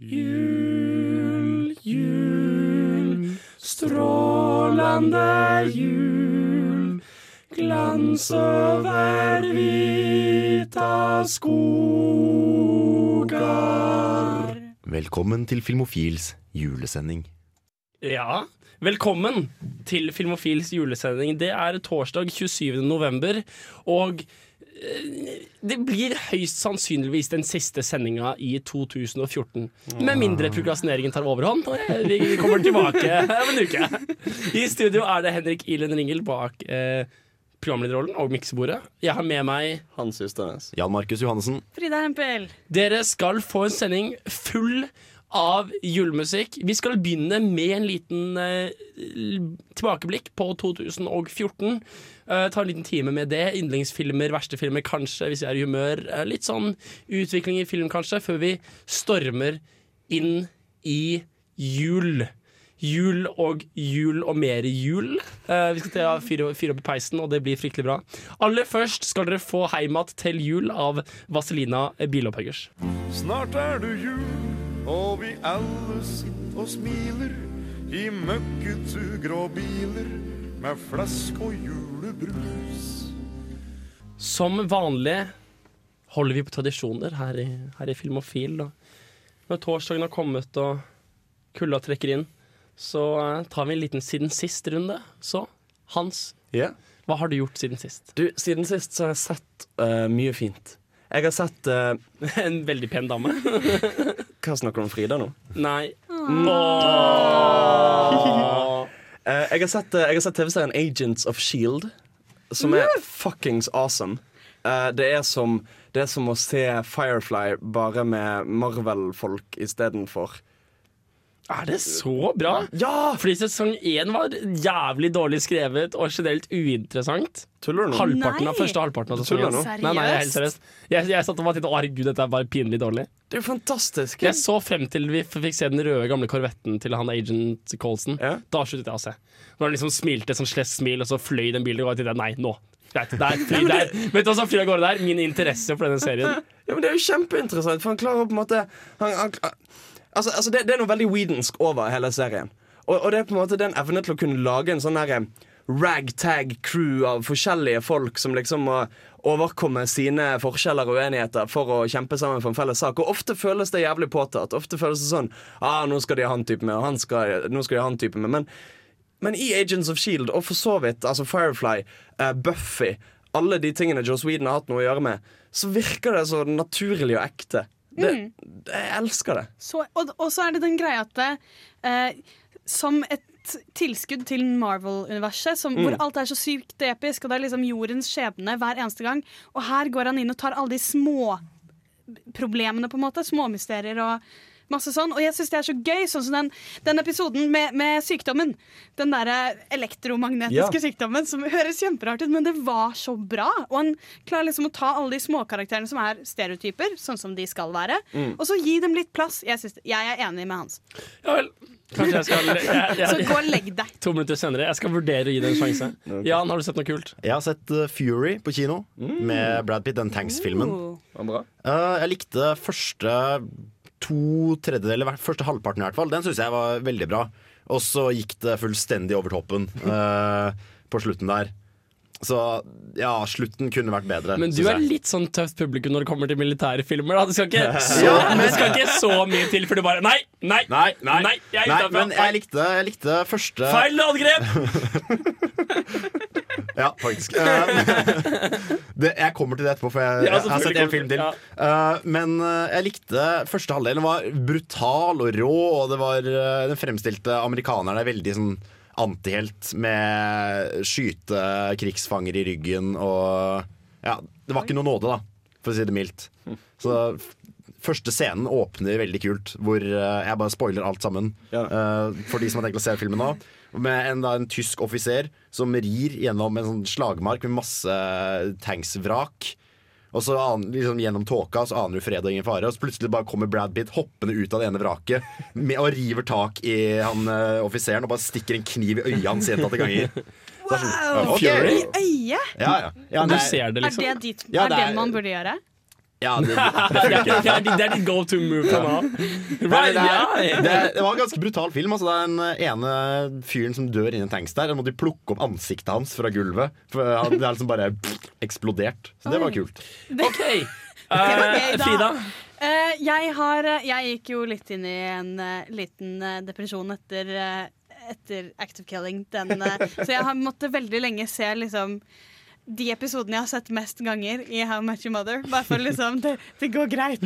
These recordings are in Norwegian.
Jul, jul, strålande jul. Glans over hvita skogar. Velkommen til Filmofils julesending. Ja, velkommen til Filmofils julesending. Det er torsdag 27. november, og det blir høyst sannsynligvis den siste sendinga i 2014. Med mindre prokrastineringen tar overhånd. Vi kommer tilbake om en uke. I studio er det Henrik Ilen Ringel bak eh, programlederrollen og miksebordet. Jeg har med meg Hans. Jan Markus Johannessen. Frida Hempel. Dere skal få en sending full av julemusikk. Vi skal begynne med en liten uh, tilbakeblikk på 2014. Uh, ta en liten time med det. Yndlingsfilmer, verste filmer kanskje, hvis vi er i humør. Uh, litt sånn utvikling i film, kanskje, før vi stormer inn i jul. Jul og jul og mer jul. Eh, vi skal til fyre, fyre opp i peisen, og det blir fryktelig bra. Aller først skal dere få Heimat til jul av Vazelina Bilopphøggers. Snart er det jul, og vi alle sitter og smiler i møkkete grå biler med flask og julebrus. Som vanlig holder vi på tradisjoner her i, her i Filmofil. Da. Når torsdagen har kommet og kulda trekker inn, så eh, tar vi en liten siden sist-runde. Så Hans, yeah. hva har du gjort siden sist? Du, siden sist så har jeg sett uh, mye fint. Jeg har sett eh, En veldig pen dame? Hva snakker du om Frida nå? Nei. Eh, jeg har sett, eh, jeg har sett TV-serien Agents of Shield, som er fuckings awesome. Eh, det, er som, det er som å se Firefly bare med Marvel-folk istedenfor. Er det så bra? Ja! Fordi sesong én var jævlig dårlig skrevet og generelt uinteressant. Tuller du nå? Halvparten av første halvparten av sesongen. nå? Nei, nei, jeg er helt Seriøst? seriøst. Jeg, jeg satt og var til å herregud, dette er bare pinlig dårlig. Det er jo fantastisk. Jeg så frem til vi fikk se den røde gamle korvetten til han agent Colson. Ja. Da sluttet jeg å se. Når han liksom smilte sånn slett smil, og så fløy den bilen og jeg tenkte nei, nå. Greit, der, fly der. Vet du hva som flyr av gårde der? Min interesse for denne serien. Ja, men Det er jo kjempeinteressant, for han klarer på en måte han, han, altså, altså det, det er noe veldig weedensk over hele serien. Og, og det er på en måte den evne til å kunne lage en sånn derre ragtag crew av forskjellige folk som liksom må overkomme sine forskjeller og uenigheter for å kjempe sammen for en felles sak. Og ofte føles det jævlig påtatt. Ofte føles det sånn ah, nå skal de ha han type med, og skal, nå skal de ha han type med. Men, men i Agents of Shield, og for så vidt altså Firefly, uh, Buffy alle de tingene Joss Whedon har hatt noe å gjøre med, så virker det så naturlig og ekte. Det, Jeg elsker det. Så, og, og så er det den greia at eh, som et tilskudd til Marvel-universet, mm. hvor alt er så sykt episk, og det er liksom jordens skjebne hver eneste gang. Og her går han inn og tar alle de små problemene, på en måte. Småmysterier og masse sånn. Og jeg syns det er så gøy, sånn som den, den episoden med, med sykdommen. Den derre elektromagnetiske Ja. sykdommen som høres kjemperart ut, men det var så bra. Og han klarer liksom å ta alle de småkarakterene som er stereotyper, sånn som de skal være, og så gi dem litt plass. Jeg, synes, jeg er enig med Hans. Ja vel. Kanskje jeg skal jeg, Så jeg, gå og legg deg. To minutter senere. Jeg skal vurdere å gi det en sjanse. Jan, har du sett noe kult? Jeg har sett uh, Fury på kino med Brad Pitt, den Tanks-filmen. Uh, jeg likte første to tredjedeler, første halvparten i hvert fall. Den syns jeg var veldig bra. Og så gikk det fullstendig over toppen uh, på slutten der. Så ja, slutten kunne vært bedre. Men du er litt sånn tøft publikum når det kommer til militære filmer. Da. Det, skal ikke så, Ja, men- det skal ikke så mye til for du bare Nei, nei, Nei, nei, nei, jeg er nei men jeg likte, jeg likte første Feil angrep! Ja, faktisk. Uh, det, jeg kommer til det etterpå, for jeg, Ja, jeg har sett en film til. Ja. Uh, men uh, jeg likte første halvdelen. var brutal og rå, og det var, den fremstilte amerikanerne veldig sånn antihelt med skyte krigsfanger i ryggen og Ja, det var ikke noe nåde, da, for å si det mildt. Så Første scenen åpner veldig kult, hvor uh, jeg bare spoiler alt sammen. Ja. Uh, for de som har tenkt å se filmen nå. Med en, da, en tysk offiser som rir gjennom en sånn slagmark med masse tanksvrak. Og så an, liksom, Gjennom tåka så aner du fred og ingen fare, og så plutselig bare kommer Brad Pitt hoppende ut av det ene vraket med, og river tak i han uh, offiseren og bare stikker en kniv i øyet hans gjentatte ganger. Wow! er sånn, Wow! I øyet? Ja, ja. ja Du ser det, Er liksom. det, dit, er det det er- man burde gjøre? Ja, det, det Det er, det er, ditt go to move fra nå av. Right, det, var en ganske brutal film. Altså, det er den eh, ene fyren som dør inni en tanks der. Da må de plukke opp ansiktet hans fra gulvet. For han- Det er liksom bare pff, eksplodert. Så det var kult. OK. Eh, da. Frida. Uh, jeg, har, eh, jeg gikk jo litt inn i en uh, liten uh, depresjon etter, eh, etter Active Killing. Den, eh, så jeg har måttet veldig lenge se liksom de episodene jeg har sett mest ganger i How Much Your Mother. Bare for liksom det, det går greit.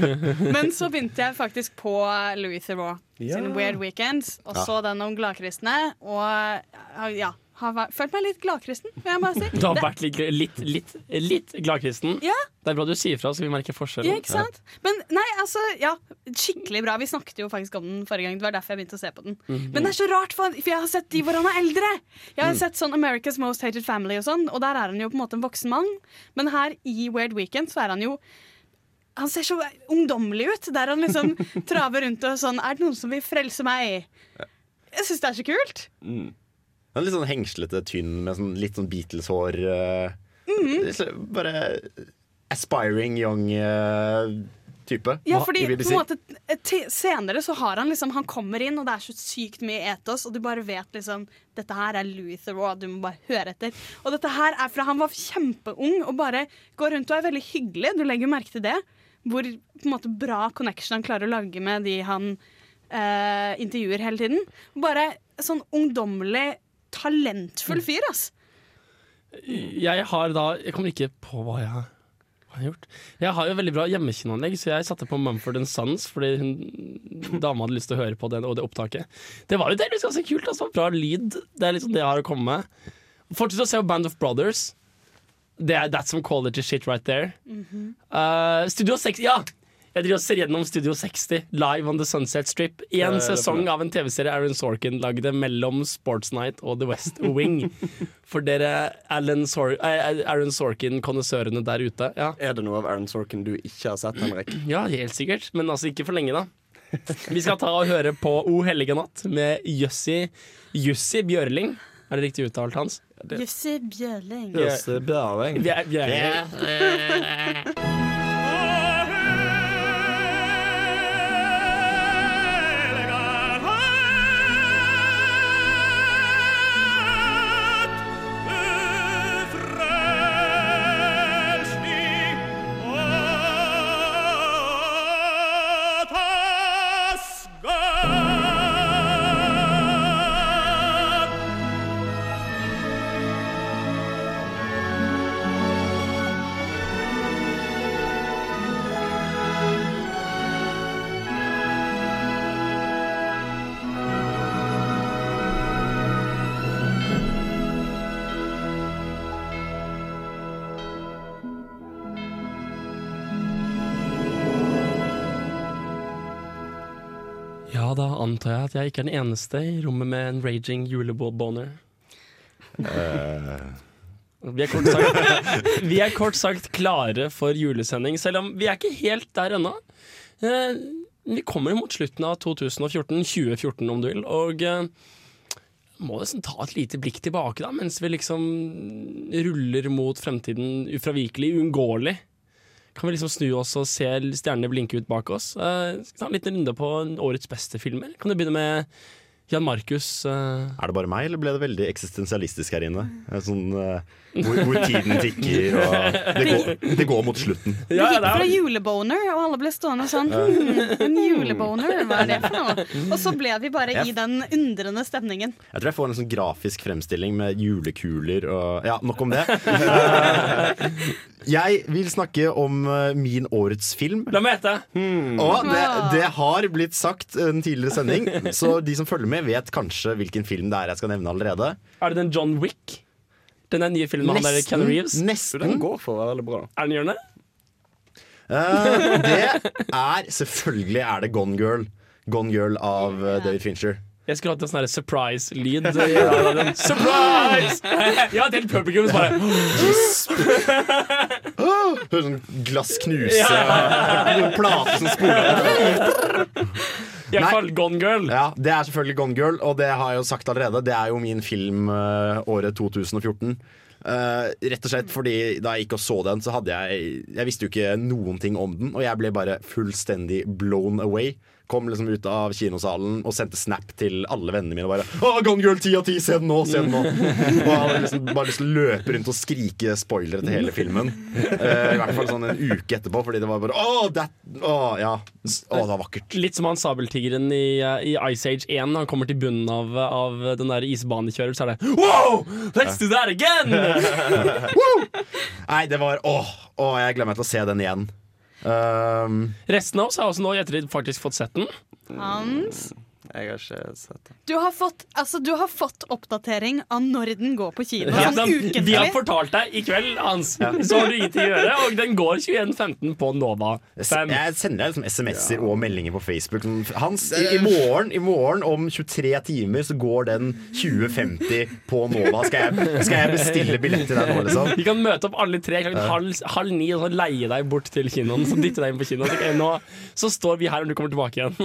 Men så begynte jeg faktisk på Louis Theroux Ja. sin Weird Weekends, og så den om gladkristne. Og ja, har vært- følt meg litt gladkristen, vil jeg bare si. Du har vært litt, litt, litt, litt gladkristen. Ja. Det er bra du sier fra, så vi merker Ja, ikke sant? Men nei, altså, ja, skikkelig bra. Vi snakket jo faktisk om den forrige gang. Det var derfor jeg begynte å se på den. Mhm. Men det er så rart, for, for jeg har sett de hvor han er eldre. Jeg har sett sånn America's Most Hated Family og sånn, og der er han jo på en måte en voksen mann. Men her i Weird Weekend så er han jo han ser så ungdommelig ut, der han liksom traver rundt og sånn Er det noen som vil frelse meg? Jeg syns det er så kult. Han er litt sånn hengslete, tynn med sånn, litt sånn Beatles-hår. eh, Mhm. Bare aspiring young eh, type. Ja, fordi på en måte Senere så har han liksom Han kommer inn, og det er så sykt mye etos, og du bare vet liksom Dette her er Louis Theroux, du må bare høre etter. Og dette her er fra han var kjempeung og bare går rundt og er veldig hyggelig. Du legger merke til det. Hvor på en måte bra connection han klarer å lage med de han eh, intervjuer hele tiden. Bare sånn ungdommelig, talentfull fyr, ass. Jeg har da Jeg kommer ikke på hva jeg har hva jeg har gjort. Jeg har jo veldig bra hjemmekinoanlegg, så jeg satte på Mumford Sons fordi hun, dama hadde lyst til å høre på den og det opptaket. Det var jo delvis ganske kult. Altså, bra lyd. Det er liksom det jeg har å komme med. Fortsett å se på Band of Brothers. Det er That's some quality shit right there. Uh, Studio 6 Ja! Jeg driver og ser gjennom Studio 60 live on the Sunset Strip. En sesong av en TV-serie Aaron Sorkin lagde mellom Sports Night og The West Wing. For dere Alan Sor eh, Aaron Sorkin-konnessørene der ute. Ja. Er det noe av Aaron Sorkin du ikke har sett, Henrik? ja, helt sikkert. Men altså ikke for lenge, da. Vi skal ta og høre på O hellige natt med Jussi Jussi Bjørling. Er det riktig uttalt, Hans? Jussi Bjørling. Ja. Bjørling. Bjørling. Bjør- Bjørling. Ja, da antar jeg at jeg ikke er den eneste i rommet med en raging juleboner. Vi er, kort sagt, vi er kort sagt klare for julesending, selv om vi er ikke helt der ennå. Eh, Vi kommer mot slutten av 2014, 2014 om du vil, og eh, må nesten ta et lite blikk tilbake da, mens vi liksom ruller mot fremtiden ufravikelig, uunngåelig. Kan vi liksom snu oss og se stjernene blinke ut bak oss? Uh, skal ta en liten runde på årets beste filmer? Kan du begynne med Jan Markus? uh... Er det bare meg, eller ble det veldig eksistensialistisk her inne? Sånn, uh, hvor, hvor tiden tikker, og det går, det går mot slutten. Du gikk fra juleboner, og alle ble stående sånn hmm, En juleboner, hva er det for noe? Og så ble vi bare i den undrende stemningen. Jeg tror jeg får en sånn grafisk fremstilling med julekuler og Ja, nok om det. Eh, Jeg vil snakke om eh, min årets film. La meg gjette! Og det, det har blitt sagt en tidligere sending, så de som følger med, vet kanskje hvilken film det er jeg skal nevne allerede. Er det den John Wick? Den nye filmen med han der Ken Reeves? Nesten. den nesten. går for å være veldig bra. Er den gjørende? det? Eh, det er Selvfølgelig er det Gone Girl. Gone Girl av uh, David Fincher. Jeg skulle hatt en sånn surprise-lyd. Surprise! Ja, har delt publikum som bare Hører sånn glass knuse, noen plater som spoler. I hvert fall Gone Girl. Ja, Det er selvfølgelig Gone Girl, og det har jeg jo sagt allerede. Det er jo min film uh, året 2014. Uh, rett og slett fordi da jeg gikk og så den, så hadde jeg Jeg visste jo ikke noen ting om den, og jeg ble bare fullstendig blown away. Kom liksom ut av kinosalen og sendte snap til alle vennene mine. Og bare Å, Gone Girl 10 av 10, se den nå! Se den nå! Og jeg hadde liksom bare lyst til å løpe rundt og skrike spoilere til hele filmen. Uh, I hvert fall sånn en uke etterpå, fordi det var bare Å, that, å ja. Å, det var vakkert. Litt som han sabeltiggeren i, i Ice Age 1. Når han kommer til bunnen av, av den der isbanekjører, så er det Wow! Let's do that again! Nei, det var Åh, å jeg gleder meg til å se den igjen. Um, Resten av oss har også nå i ettertid faktisk fått sett den. Hans, Jeg har ikke sett det. du har, fått, altså, du har fått oppdatering av når den går på kino. Ja, Sånn de, vi har fortalt deg i kveld, Hans, så har du ingenting å gjøre. Og den går 21.15 på Nova. 5. jeg sender deg liksom SMS-er og meldinger på Facebook. Hans, i, i, morgen, i morgen om 23 timer så går den 2050 på Nova. Skal jeg, skal jeg bestille billett til deg nå, liksom? Vi kan møte opp alle tre klokken halv, halv ni og så leie deg bort til kinoen. Så dytte deg inn på kinoen. Så, okay, nå, så står vi her når du kommer tilbake igjen.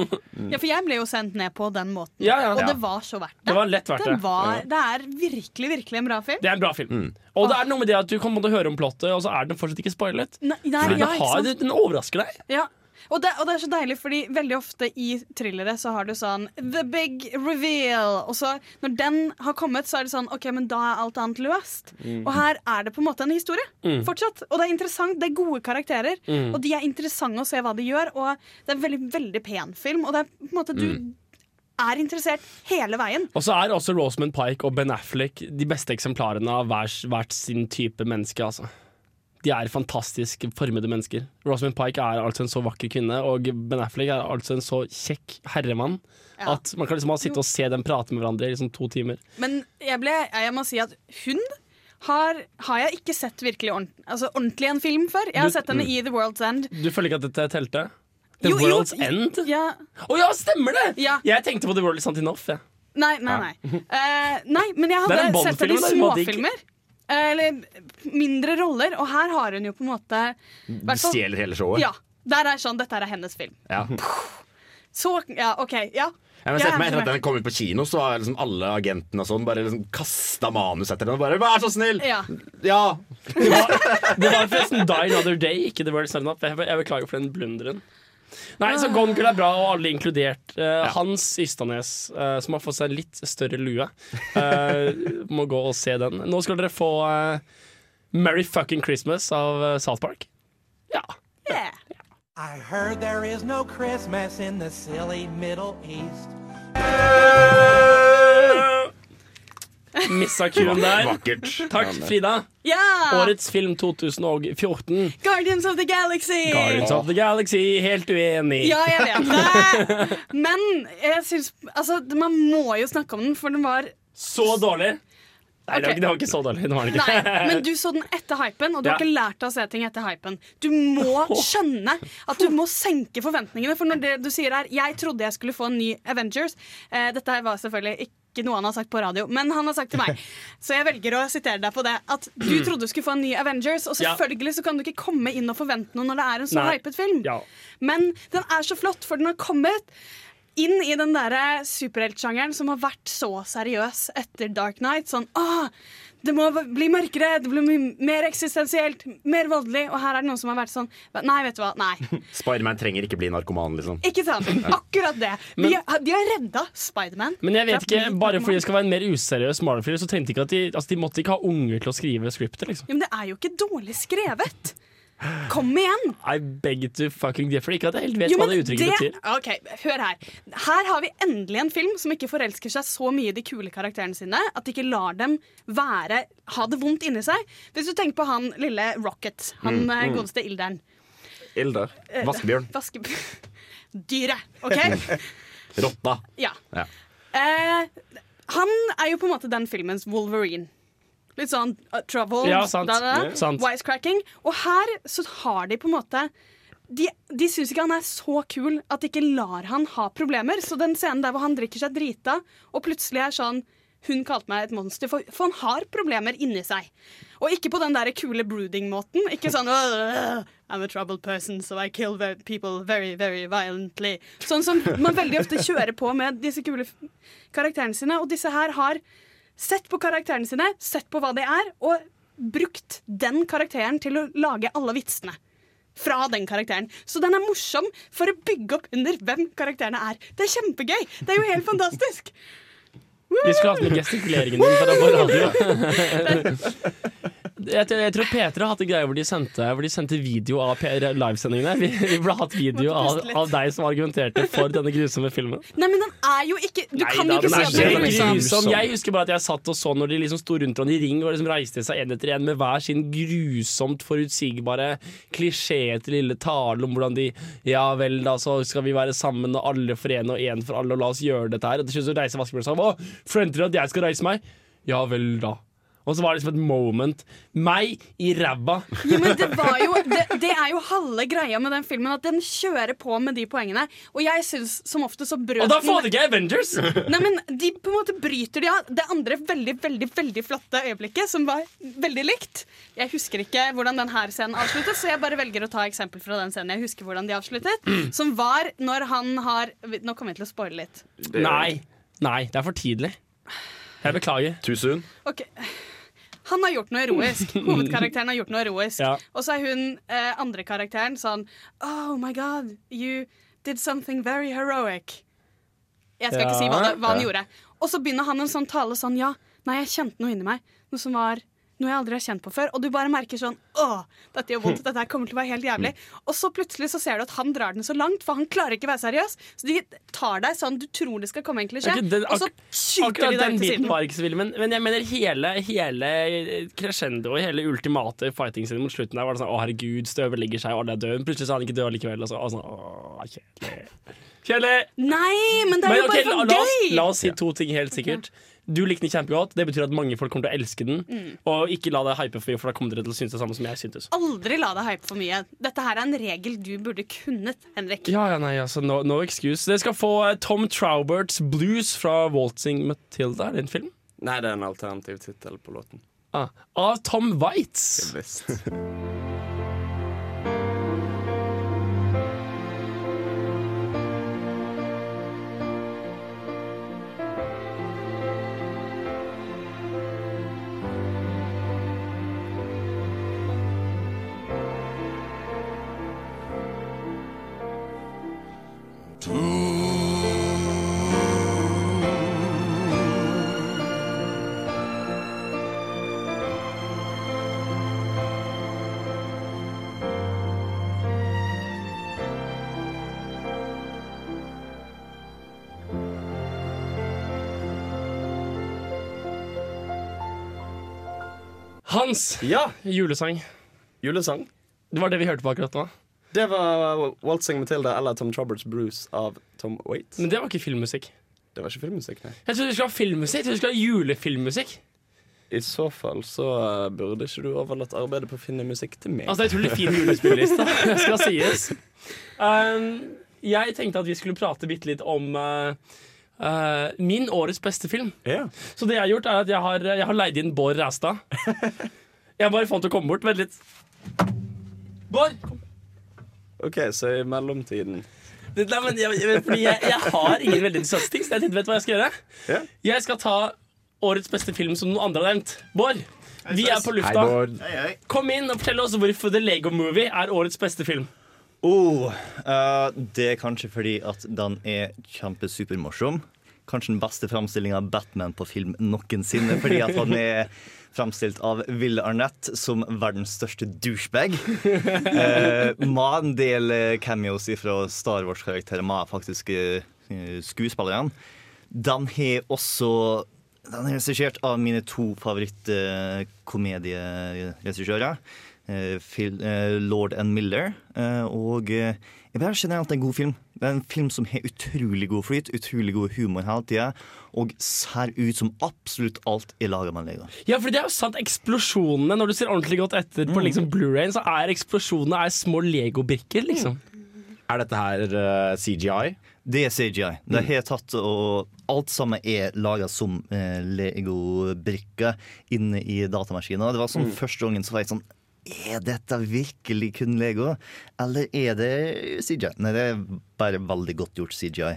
Ja, for jeg ble jo sendt ned på den måten. Ja, ja. Og det var så verdt det. Det var lett verdt det. var, det er virkelig, virkelig en bra film. Det er en bra film. Og det er noe med det at du kan høre om plottet, og så er den fortsatt ikke spoilet. Nei, nei, Fordi ja, ikke har, den overrasker deg. Ja. Og det, og det er så deilig, fordi veldig ofte i thrillere så har du sånn The big reveal. Og så når den har kommet, så er det sånn OK, men da er alt annet løst. Og her er det på en måte en historie. Fortsatt. Og det er interessant. Det er gode karakterer. Og de er interessante å se hva de gjør. Og det er en veldig, veldig pen film. Og det er på en måte du er interessert hele veien. Og så er også Rosamund Pike og Ben Affleck de beste eksemplarene av hver, hvert sin type menneske. Altså. De er fantastisk formede mennesker. Rosamund Pike er altså en så vakker kvinne, og Ben Affleck er altså en så kjekk herremann. Ja. At man kan liksom bare sitte og se dem prate med hverandre i liksom to timer. Men jeg, ble, jeg må si at hun har, har jeg ikke sett virkelig ordent, altså ordentlig en film før. Jeg har Du- sett henne i The World's End. Du føler ikke at dette telte? The Jo, jo, End? Å ja. Ja, stemmer det! Ja. Jeg tenkte på The World is not enough. Ja. Nei, nei, nei. Uh, nei, men jeg hadde sett henne i er småfilmer. Eh, Eller mindre roller, og her har hun jo på en måte hvert fall- Stjeler hele showet. Ja. Der er sånn, dette er hennes film. Ja. Så, ja, OK. Ja. Jeg men sett meg Etter at den kom ut på kino, så har liksom alle agentene og sånn bare liksom kasta manus etter den. Og bare 'vær så snill'! Ja. Ja. Det var, det var forresten Die Another Day, ikke The World is Up. Jeg beklager for den blunderen. Nei, så Gone Girl er bra, og alle inkludert. Eh, Hans Ystanes, uh, som har fått seg en litt større lue, uh, må gå og se den. Nå skal dere få eh, Merry Fucking Christmas av eh, South Park. Ja. Yeah. I heard there is no Christmas in the silly Middle East. Missa kuen der. Vakkert. Takk, Frida. ja! Årets film 2014. Guardians of the Galaxy! Guardians of the Galaxy. Helt uenig. Ja, jeg vet det. Men jeg syns Altså, man må jo snakke om den, for den var Så dårlig. Nei, ikke, det var ikke så dårlig. Det var ikke. Nei, men du så den etter hypen, og du Ja. har ikke lært deg å se ting etter hypen. Du må skjønne at du må senke forventningene. For når det du sier er 'jeg trodde jeg skulle få en ny Avengers' eh, Dette var selvfølgelig ikke noe han har sagt på radio, men han har sagt til meg. Så jeg velger å sitere deg på det. At du trodde du skulle få en ny Avengers, og selvfølgelig så kan du ikke komme inn og forvente noe når det er en så Nei. hypet film. Ja. Men den er så flott, for den har kommet inn i den derre superheltsjangeren som har vært så seriøs etter Dark Knight. Sånn ah, det må bli mørkere, det blir mer eksistensielt, mer voldelig. Og her er det noen som har vært sånn Nei, vet du hva. Nei. Spiderman trenger ikke bli narkoman, liksom. Ikke sant? Akkurat det. Men, har, de har redda Spiderman. Men jeg vet ikke, bare fordi det skal være en mer useriøs Marvel-film, så trengte ikke at de, altså de måtte ikke ha unger til å skrive scriptet, liksom. Ja, Men det er jo ikke dårlig skrevet. Kom igjen! I beg to fucking differ. Ikke at jeg helt vet Jo, hva det uttrykket betyr. Ok, Hør her. Her har vi endelig en film som ikke forelsker seg så mye i de kule karakterene sine at de ikke lar dem være, ha det vondt inni seg. Hvis du tenker på han lille Rocket, han eh, godeste ilderen. Ilder. Vaskebjørn. Vaske... Dyret, OK? Rotta. Ja. Ja. Eh, han er jo på en måte den filmens Wolverine. Litt sånn uh, trouble, Ja, sant. da, da, da, Ja, wisecracking. Og her så har de på en måte De, de syns ikke han er så kul at de ikke lar han ha problemer. Så den scenen der hvor han drikker seg drita, og plutselig er sånn Hun kalte meg et monster, for, for han har problemer inni seg. Og ikke på den der kule brooding-måten. Ikke sånn I'm a troubled person, so I kill people very, very violently. Sånn som man veldig ofte kjører på med disse kule karakterene sine. Og disse her har sett på karakterene sine, sett på hva de er, og brukt den karakteren til å lage alle vitsene. Fra den karakteren. Så den er morsom for å bygge opp under hvem karakterene er. Det er kjempegøy! Det er jo helt fantastisk! Vi skulle hatt med gestikuleringen din for å få radio. Jeg, tror- jeg tror P3 har hatt en greie hvor de sendte, hvor de sendte video av livesendingene. Vi, vi burde hatt video av, av deg som argumenterte for denne grusomme filmen. Nei, men den er jo ikke Du Nei kan da, jo ikke si at den er grusom. grusom. Jeg husker bare at jeg satt og så når de liksom sto rundt hverandre i ring og liksom reiste seg en etter en med hver sin grusomt forutsigbare klisjé til lille tale om hvordan de Ja vel, da så skal vi være sammen og alle forene og én for alle, og la oss gjøre dette her. Og til slutt reiser vaskebjørnen seg og forventer dere at jeg skal reise meg? Ja vel, da. Og så var det liksom et moment. Meg i ræva. Jo, men det, var jo, det, det er jo halve greia med den filmen, at den kjører på med de poengene. Og jeg syns som ofte så brøt Og da får du ikke Avengers! Nei, men De på en måte bryter de av det andre veldig veldig, veldig flotte øyeblikket, som var veldig likt. Jeg husker ikke hvordan den her scenen avsluttet, så jeg bare velger å ta eksempel fra den scenen jeg husker hvordan de avsluttet. Som var når han har Nå kommer jeg til å spoile litt. Nei. Nei, det er for tidlig. Jeg beklager. Too soon. Ok Han har gjort noe heroisk. Hovedkarakteren har gjort noe heroisk. Ja. Og så er hun eh, andre karakteren sånn Oh my god, you did something very heroic. Jeg skal ikke si hva, det, hva han gjorde. Og så begynner han en sånn tale sånn Ja, nei, jeg kjente noe inni meg. Noe som var noe jeg aldri har kjent på før. Og du bare merker sånn Åh, dette gjør vondt. Dette her kommer til å være helt jævlig. Og så plutselig så ser du at han drar den så langt, for han klarer ikke å være seriøs. Så de tar deg sånn du tror det skal komme en klisjé, Ok, den- og så skyter de deg ut til siden. men, men jeg mener hele, hele crescendoet, hele ultimate fighting scenen mot slutten der var det sånn Å, herregud, støvet ligger seg, og alle er døde. Plutselig så er han ikke død likevel. Og så, og sånn, Åh, kjedelig. Kjedelig! Nei, men det er Men jo bare la, for la, oss, gøy! la oss si to ting helt sikkert. Du likte den kjempegodt. Det betyr at mange folk kommer til å elske den. Mm. Og ikke la deg hype for mye, for da kommer dere til å synes det samme som jeg syntes. Aldri la deg hype for mye. Dette her er en regel du burde kunnet, Henrik. Ja, ja, nei, altså, no, no excuse. Dere skal få eh, Tom Trouberts Blues fra Waltzing Matilda. Er det en film? Nei, det er en alternativ tittel på låten. Ah, av Tom Waitz. Hans Ja, julesang. julesang. Det var det vi hørte på akkurat nå. Det var Waltzing Matilda eller Tom Trouberts Bruce av Tom Waits. Men det var ikke filmmusikk. Det var ikke filmmusikk, nei. Jeg trodde vi skulle ha filmmusikk. Jeg trodde vi skulle ha julefilmmusikk. I så fall så eh, burde ikke du overlatt arbeidet på å finne musikk til meg. Altså, det er utrolig fin julespilleliste, det skal sies. Um, jeg tenkte at vi skulle prate bitte litt om uh, uh, min årets beste film. Yeah. Så det jeg har gjort, er at jeg har, jeg har leid inn Bård Ræstad. Jeg bare fant å komme bort. Vent litt. Bård! kom. OK, så i mellomtiden Det- Nei, men jeg, jeg, fordi jeg, jeg har ingen veldig interessante ting, så jeg tenkte, vet du hva jeg skal gjøre? Yeah. Jeg skal ta årets beste film som noen andre har nevnt. Bård, vi er på Hei, lufta. Bård. Kom inn og fortell oss hvorfor The Lego Movie er årets beste film. Oh, uh, det er kanskje fordi at den er kjempesupermorsom. Kanskje den beste framstillinga av Batman på film noensinne. Fordi at han er framstilt av Will Arnett som verdens største douchebag. Uh, med en del eh, cameos fra Star Wars-karakterer med faktisk uh, skuespillerne. Den har også Den er regissert av mine to favorittkomedieregissører. Eh, Phil- eh, Lord and Miller. Eh, og eh, jeg bare generelt en god film. Det er en film som har utrolig god flyt, utrolig god humor hele tida, og ser ut som absolutt alt i laget med Lego. Ja, for det er jo sant, eksplosjonene Når du ser ordentlig godt etter på liksom Blu-rayen, så er eksplosjonene er små legobrikker, liksom. Er dette her uh, CGI? Det er CGI. Det har tatt og Alt sammen er laga som eh, Lego-brikker inne i datamaskiner. Det var sånn Første gangen så var jeg sånn Er dette virkelig kun Lego, eller er det CGI? Nei, det er bare veldig godt gjort CGI.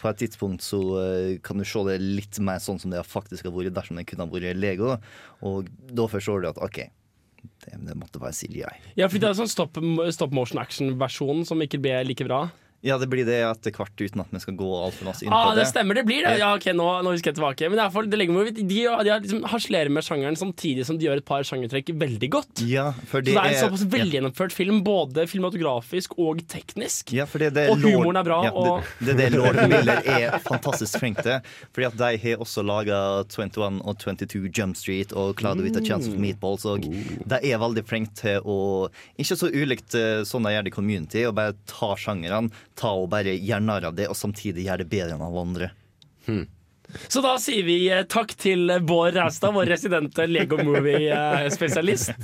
På et tidspunkt så eh, kan du se det litt mer sånn som det faktisk har vært dersom det kunne ha vært Lego. Og da forstår du at OK, Det, det måtte være CGI. Ja, for det er sånn stop, stop motion action-versjon som ikke ble like bra. Ja, det blir det etter hvert, uten at vi skal gå altfor masse inn Ah, på det det. stemmer, det blir det. Ja, ok, nå, nå husker jeg tilbake. Men det er det legger meg, de, de, liksom harselerer med sjangeren samtidig som de gjør et par sjangertrekk veldig godt. Ja, for Så det det er en såpass velgjennomført film, både filmatografisk og teknisk. Ja, fordi det Og humoren er bra, Ja, og- det, det det Lord Miller er fantastisk flink til. Fordi at de har også laga 21 og 22 Jump Street og Cloud with a Chance of Meatballs. Og de er veldig flinke til å Ikke så ulikt eh, sånn de gjør det i Community, å bare ta sjangerne, ta og bare gjøre narr av det, og samtidig gjøre det bedre enn alle andre. Så da sier vi eh, takk til eh, Bård Raustad, vår residente Lego Movie-spesialist.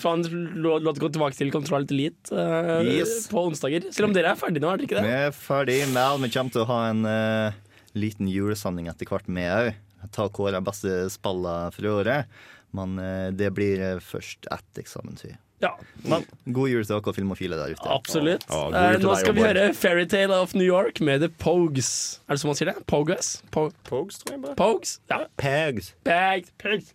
For han lå gå tilbake til Control Elite uh, Yes. på onsdager. Selv om dere er ferdige nå, er dere ikke det? Vi er ferdige. Vel, vi kommer til å ha en uh, liten julesending etter hvert med òg. Ta kåre beste spillene for året. Men uh, det blir eh, først etter eksamen, tror jeg. Ja, Men god jul til dere filmofile der ute. absolutt. Å, Eh, nå skal vi høre Fairytale of New York med The Pogues. Er det sånn man sier det? Pogues? Po Pogues, tror jeg bare. Pogues? Ja. Pegs. Pegs. Pegs.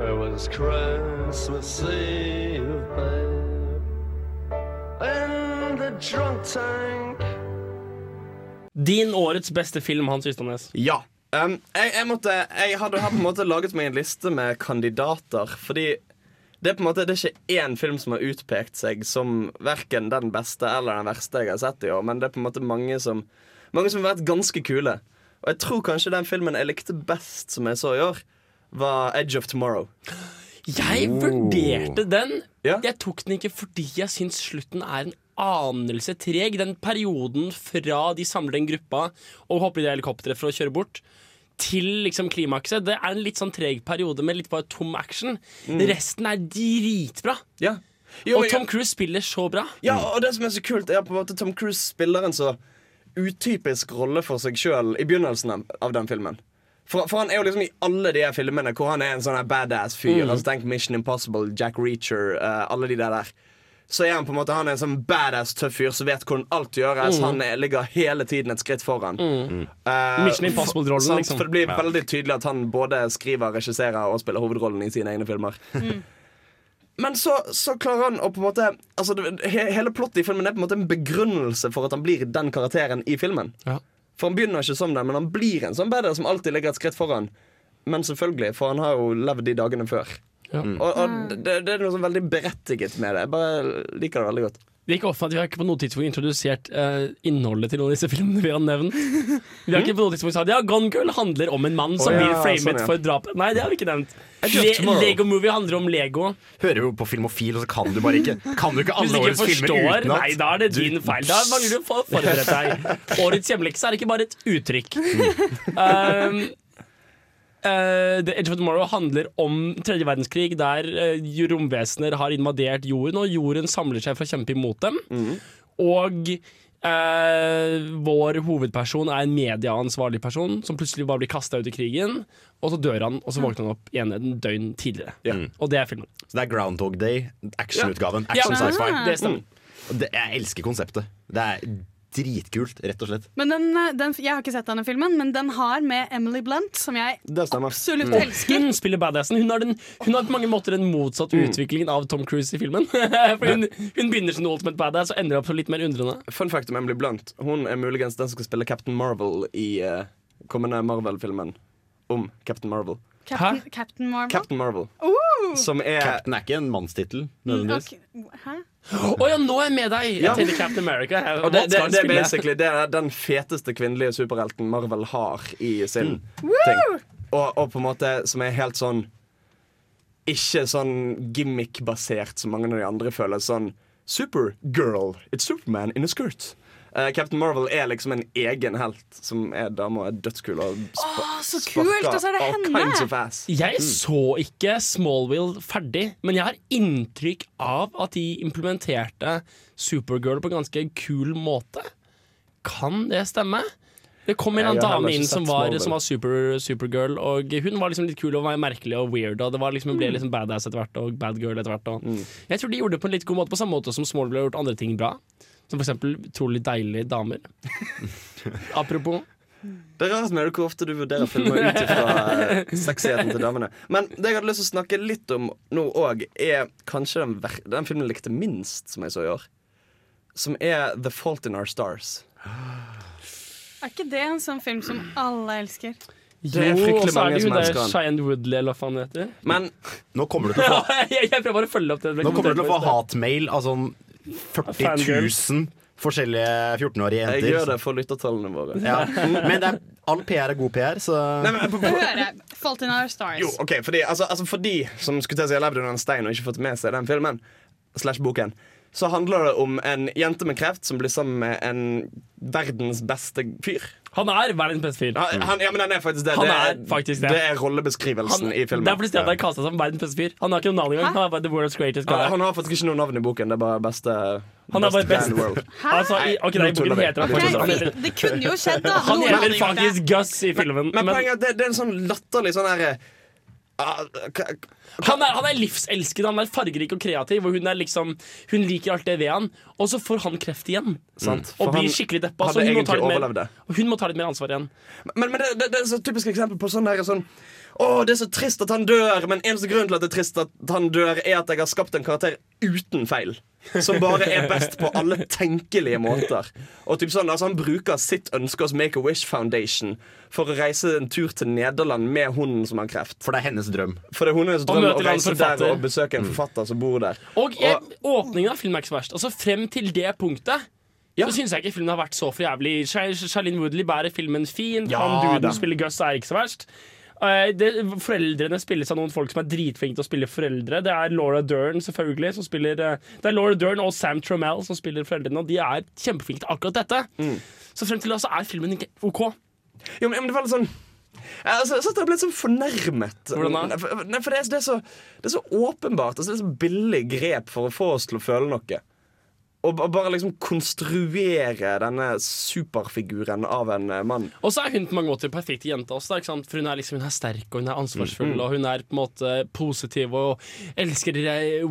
It was Christmas Eve, babe, in the drunk tank. Din årets beste film, Hans Ystadnes. Ja. Um, jeg, jeg, måtte, jeg hadde på en måte laget meg en liste med kandidater. Fordi det er på en måte Det er ikke én film som har utpekt seg som verken den beste eller den verste jeg har sett i år, men det er på en måte mange som Mange som har vært ganske kule. Og jeg tror kanskje den filmen jeg likte best som jeg så i år, var Edge of Tomorrow. Jeg vurderte den. Ja. Jeg tok den ikke fordi jeg syns slutten er en anelse treg. Den perioden fra de samler den gruppa og hopper i det helikopteret for å kjøre bort, til liksom klimakset. Det er en litt sånn treg periode med litt bare tom action. Resten er dritbra. Ja. Jo, Og Tom Tom Cruise spiller så bra. Ja, og det som er så kult, er på en måte Tom Cruise spiller en så utypisk rolle for seg sjøl i begynnelsen av- den filmen. For, for han er jo liksom i alle de her filmene hvor han er en sånn badass fyr. Altså Tenk Mission Impossible, Jack Reacher, uh, alle de der der. Så er han på en måte Han er en sånn badass tøff fyr som vet hvordan alt gjøres. Han er, ligger hele tiden et skritt foran. Eh, Mission Impossible-rollen, liksom. For det blir veldig tydelig at han både skriver, regisserer og spiller hovedrollen i sine egne filmer. Men så, så klarer han å på en måte altså, det, Hele plottet i filmen er på en måte en begrunnelse for at han blir den karakteren i filmen. Ja. For han begynner ikke som den, men han blir en sånn badass som alltid ligger et skritt foran. Men selvfølgelig, for han har jo levd de dagene før. Ja. Og, og det, det er noe sånn veldig berettiget med det. Jeg bare liker det veldig godt. Det er ikke ofte at Vi har ikke på noe tidspunkt introdusert eh, innholdet til noen av disse filmene vi har nevnt. Vi har ikke på noe tidspunkt sagt ja, Gone Girl handler om en mann som oh, ja, blir framet sånn, ja. for drap. Nei, det har vi ikke nevnt. Le Lego Movie handler om Lego. Hører jo på Filmofil, og så kan du bare ikke Kan du ikke alle ikke årets filmer forstår, utenat? nei, da er det din feil. Da mangler du å forberede deg. Årets hjemlekse er ikke bare et uttrykk. Um, eh, The Edge of Tomorrow handler om tredje verdenskrig, der uh, romvesener har invadert jorden, og jorden samler seg for å kjempe imot dem. Og Uh, vår hovedperson er en medieansvarlig person som plutselig bare blir kasta ut i krigen. Og så dør han, og så våkner han opp igjen en døgn tidligere. Og det er filmen. Så det er Groundhog Day, actionutgaven. Action, Action sci-fi. Det stemmer. Og det, jeg elsker konseptet. Det er dritkult, rett og slett. Men den, eh, den, jeg har ikke sett denne filmen, men den har med Emily Blunt, som jeg absolutt mm. elsker. hun spiller badassen. Hun har, den, hun har på mange måter den motsatte utviklingen av Tom Cruise i filmen. For hun, hun begynner som ultimate badass og ender opp som litt mer undrende. Fun fact om Emily Blunt. Hun er muligens den som skal spille Captain Marvel i uh, kommende Marvel-filmen om Captain Marvel. Captain, Captain Marvel. Captain Marvel. Som er Captain er ikke en mannstittel. nødvendigvis. Okay. Hæ? Å ja, nå er jeg med deg! Jeg Ja. tenkte Captain America. Og det, det, det er basically det er den feteste kvinnelige superhelten Marvel har i sin ting. Og, og på en måte som er helt sånn Ikke sånn gimmick-basert som mange av de andre føler. Sånn Supergirl. It's Superman in a skirt. Eh, Captain Marvel er liksom en egen helt som er dama er dødskul. Og spa Åh, så kult! Og så er det henne! Jeg så ikke Smallville ferdig, men jeg har inntrykk av at de implementerte Supergirl på en ganske kul måte. Kan det stemme? Det kom en dame inn som var, som var super, supergirl, og hun var liksom litt kul og var merkelig og weird. Og det var liksom, hun ble liksom badass etter hvert og bad girl etter hvert. Og. Jeg tror de gjorde det på en litt god måte, på samme måte som Smallville har gjort andre ting bra. Som for eksempel utrolig deilige damer. Apropos. Det er rart med det hvor ofte du vurderer filmer ut ifra eh, sexigheten til damene. Men det jeg hadde lyst til å snakke litt om nå òg, er kanskje den, ver- den filmen jeg likte minst som jeg så i år. Som er The Fault in Our Stars. Er ikke det en sånn film som alle elsker? Det er fryktelig og så er mange det som elsker den. Cheyenne Woodley, eller hva faen det heter. Men Nå kommer du til å få, jeg, jeg prøver bare å følge opp det. nå kommer du til å få hatmail av sånn 40 000 forskjellige 14-årige jenter. jeg gjør det for lyttertallene våre. Ja. Men det er, all PR er god PR, så Nei, men, på, på, høre. Fault in Our Stars. jo, okay, fordi, altså, altså for de som skulle til å si har levd under en stein og ikke fått med seg den filmen, slash boken, så handler det om en jente med kreft som blir sammen med en verdens beste fyr. Han er verdens beste fyr. Han, han, ja, men han er faktisk det. Han det, er faktisk det. det er rollebeskrivelsen Han, i filmen. det er fordi Stian har kasta som verdens beste fyr. Han har ikke noe navn engang. Han er bare the world's greatest Ja, guy. han har faktisk ikke noe navn i boken. Det er bare beste Han er bare best world. Altså, i, ok, nei, boken heter han heter, Det kunne jo skjedd, da. han gjelder heter faktisk Gus i filmen. Men Men poenget er at det, det er en sånn latterlig sånn herre han er, han er livselskende, han er fargerik og kreativ, og hun, er liksom, hun liker alt det ved han. Og så får han kreft igjen. Sant, Og blir skikkelig deppa. Så hun må, ta litt mer, hun må ta litt mer ansvar igjen. Men, men det, det, det er et typisk eksempel på sånn der, sånn Å, det er så trist at han dør, men eneste grunn til at det er trist at han dør, er at jeg har skapt en karakter uten feil. Som bare er best på alle tenkelige måter. Og typ sånn, altså Han bruker sitt ønske hos Make a Wish Foundation for å reise en tur til Nederland med hunden som har kreft. For det er hennes drøm. For det er hennes drøm å reise der og besøke en forfatter som bor der. Og jeg, åpningen av filmen er ikke så verst. Altså Frem til det punktet Ja. så syns jeg ikke filmen har vært så for jævlig. Charlene Woodley bærer filmen fint. Ja, Han duden spiller Gus, er ikke så verst. Eh, det, foreldrene spilles av noen folk som er dritflinke til å spille foreldre. Det er Laura Dern selvfølgelig som spiller eh, Det er Laura Dern og Sam Tramell som spiller foreldrene, og de er kjempeflinke til akkurat dette. Mm. Så frem til da så er filmen ikke OK. Jo, men, men det var litt sånn jeg altså, jeg ble litt sånn fornærmet. Hvordan da? For det, er, det, er så, det er så åpenbart. Altså, det er så billig grep for å få oss til å føle noe. Og bare liksom konstruere denne superfiguren av en eh, mann. Og så er hun på mange måter perfekt jente også, ikke sant? for hun er, liksom, hun er sterk og hun er ansvarsfull. Mm. Og hun er på en måte positiv og elsker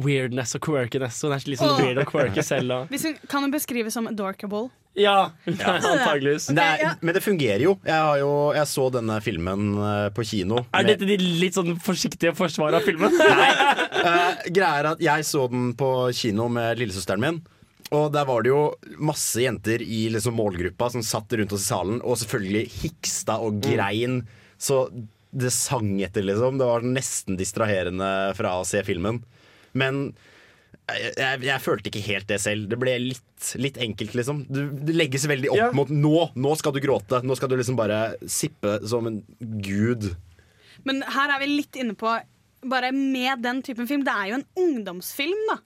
weirdness og quirkiness. Hun er litt sånn weird og quirky selv. Og. Hvis hun, kan hun beskrives som adorkable? Ja, antageligvis. Men det, er, ja. men det fungerer jo. Jeg, har jo. jeg så denne filmen eh, på kino. Er med- dette de litt sånn forsiktige forsvar av filmen? Nei. greia er at Jeg så den på kino med lillesøsteren min. Og der var det jo masse jenter i liksom målgruppa som satt rundt oss i salen og selvfølgelig hiksta og grein. Så det sang etter, liksom. Det var nesten distraherende fra å se filmen. Men jeg, jeg, jeg følte ikke helt det selv. Det ble litt, litt enkelt, liksom. Du, det legges veldig opp Ja. mot nå. Nå skal du gråte. Nå skal du liksom bare sippe som en gud. Men her er vi litt inne på Bare med den typen film. Det er jo en ungdomsfilm, da.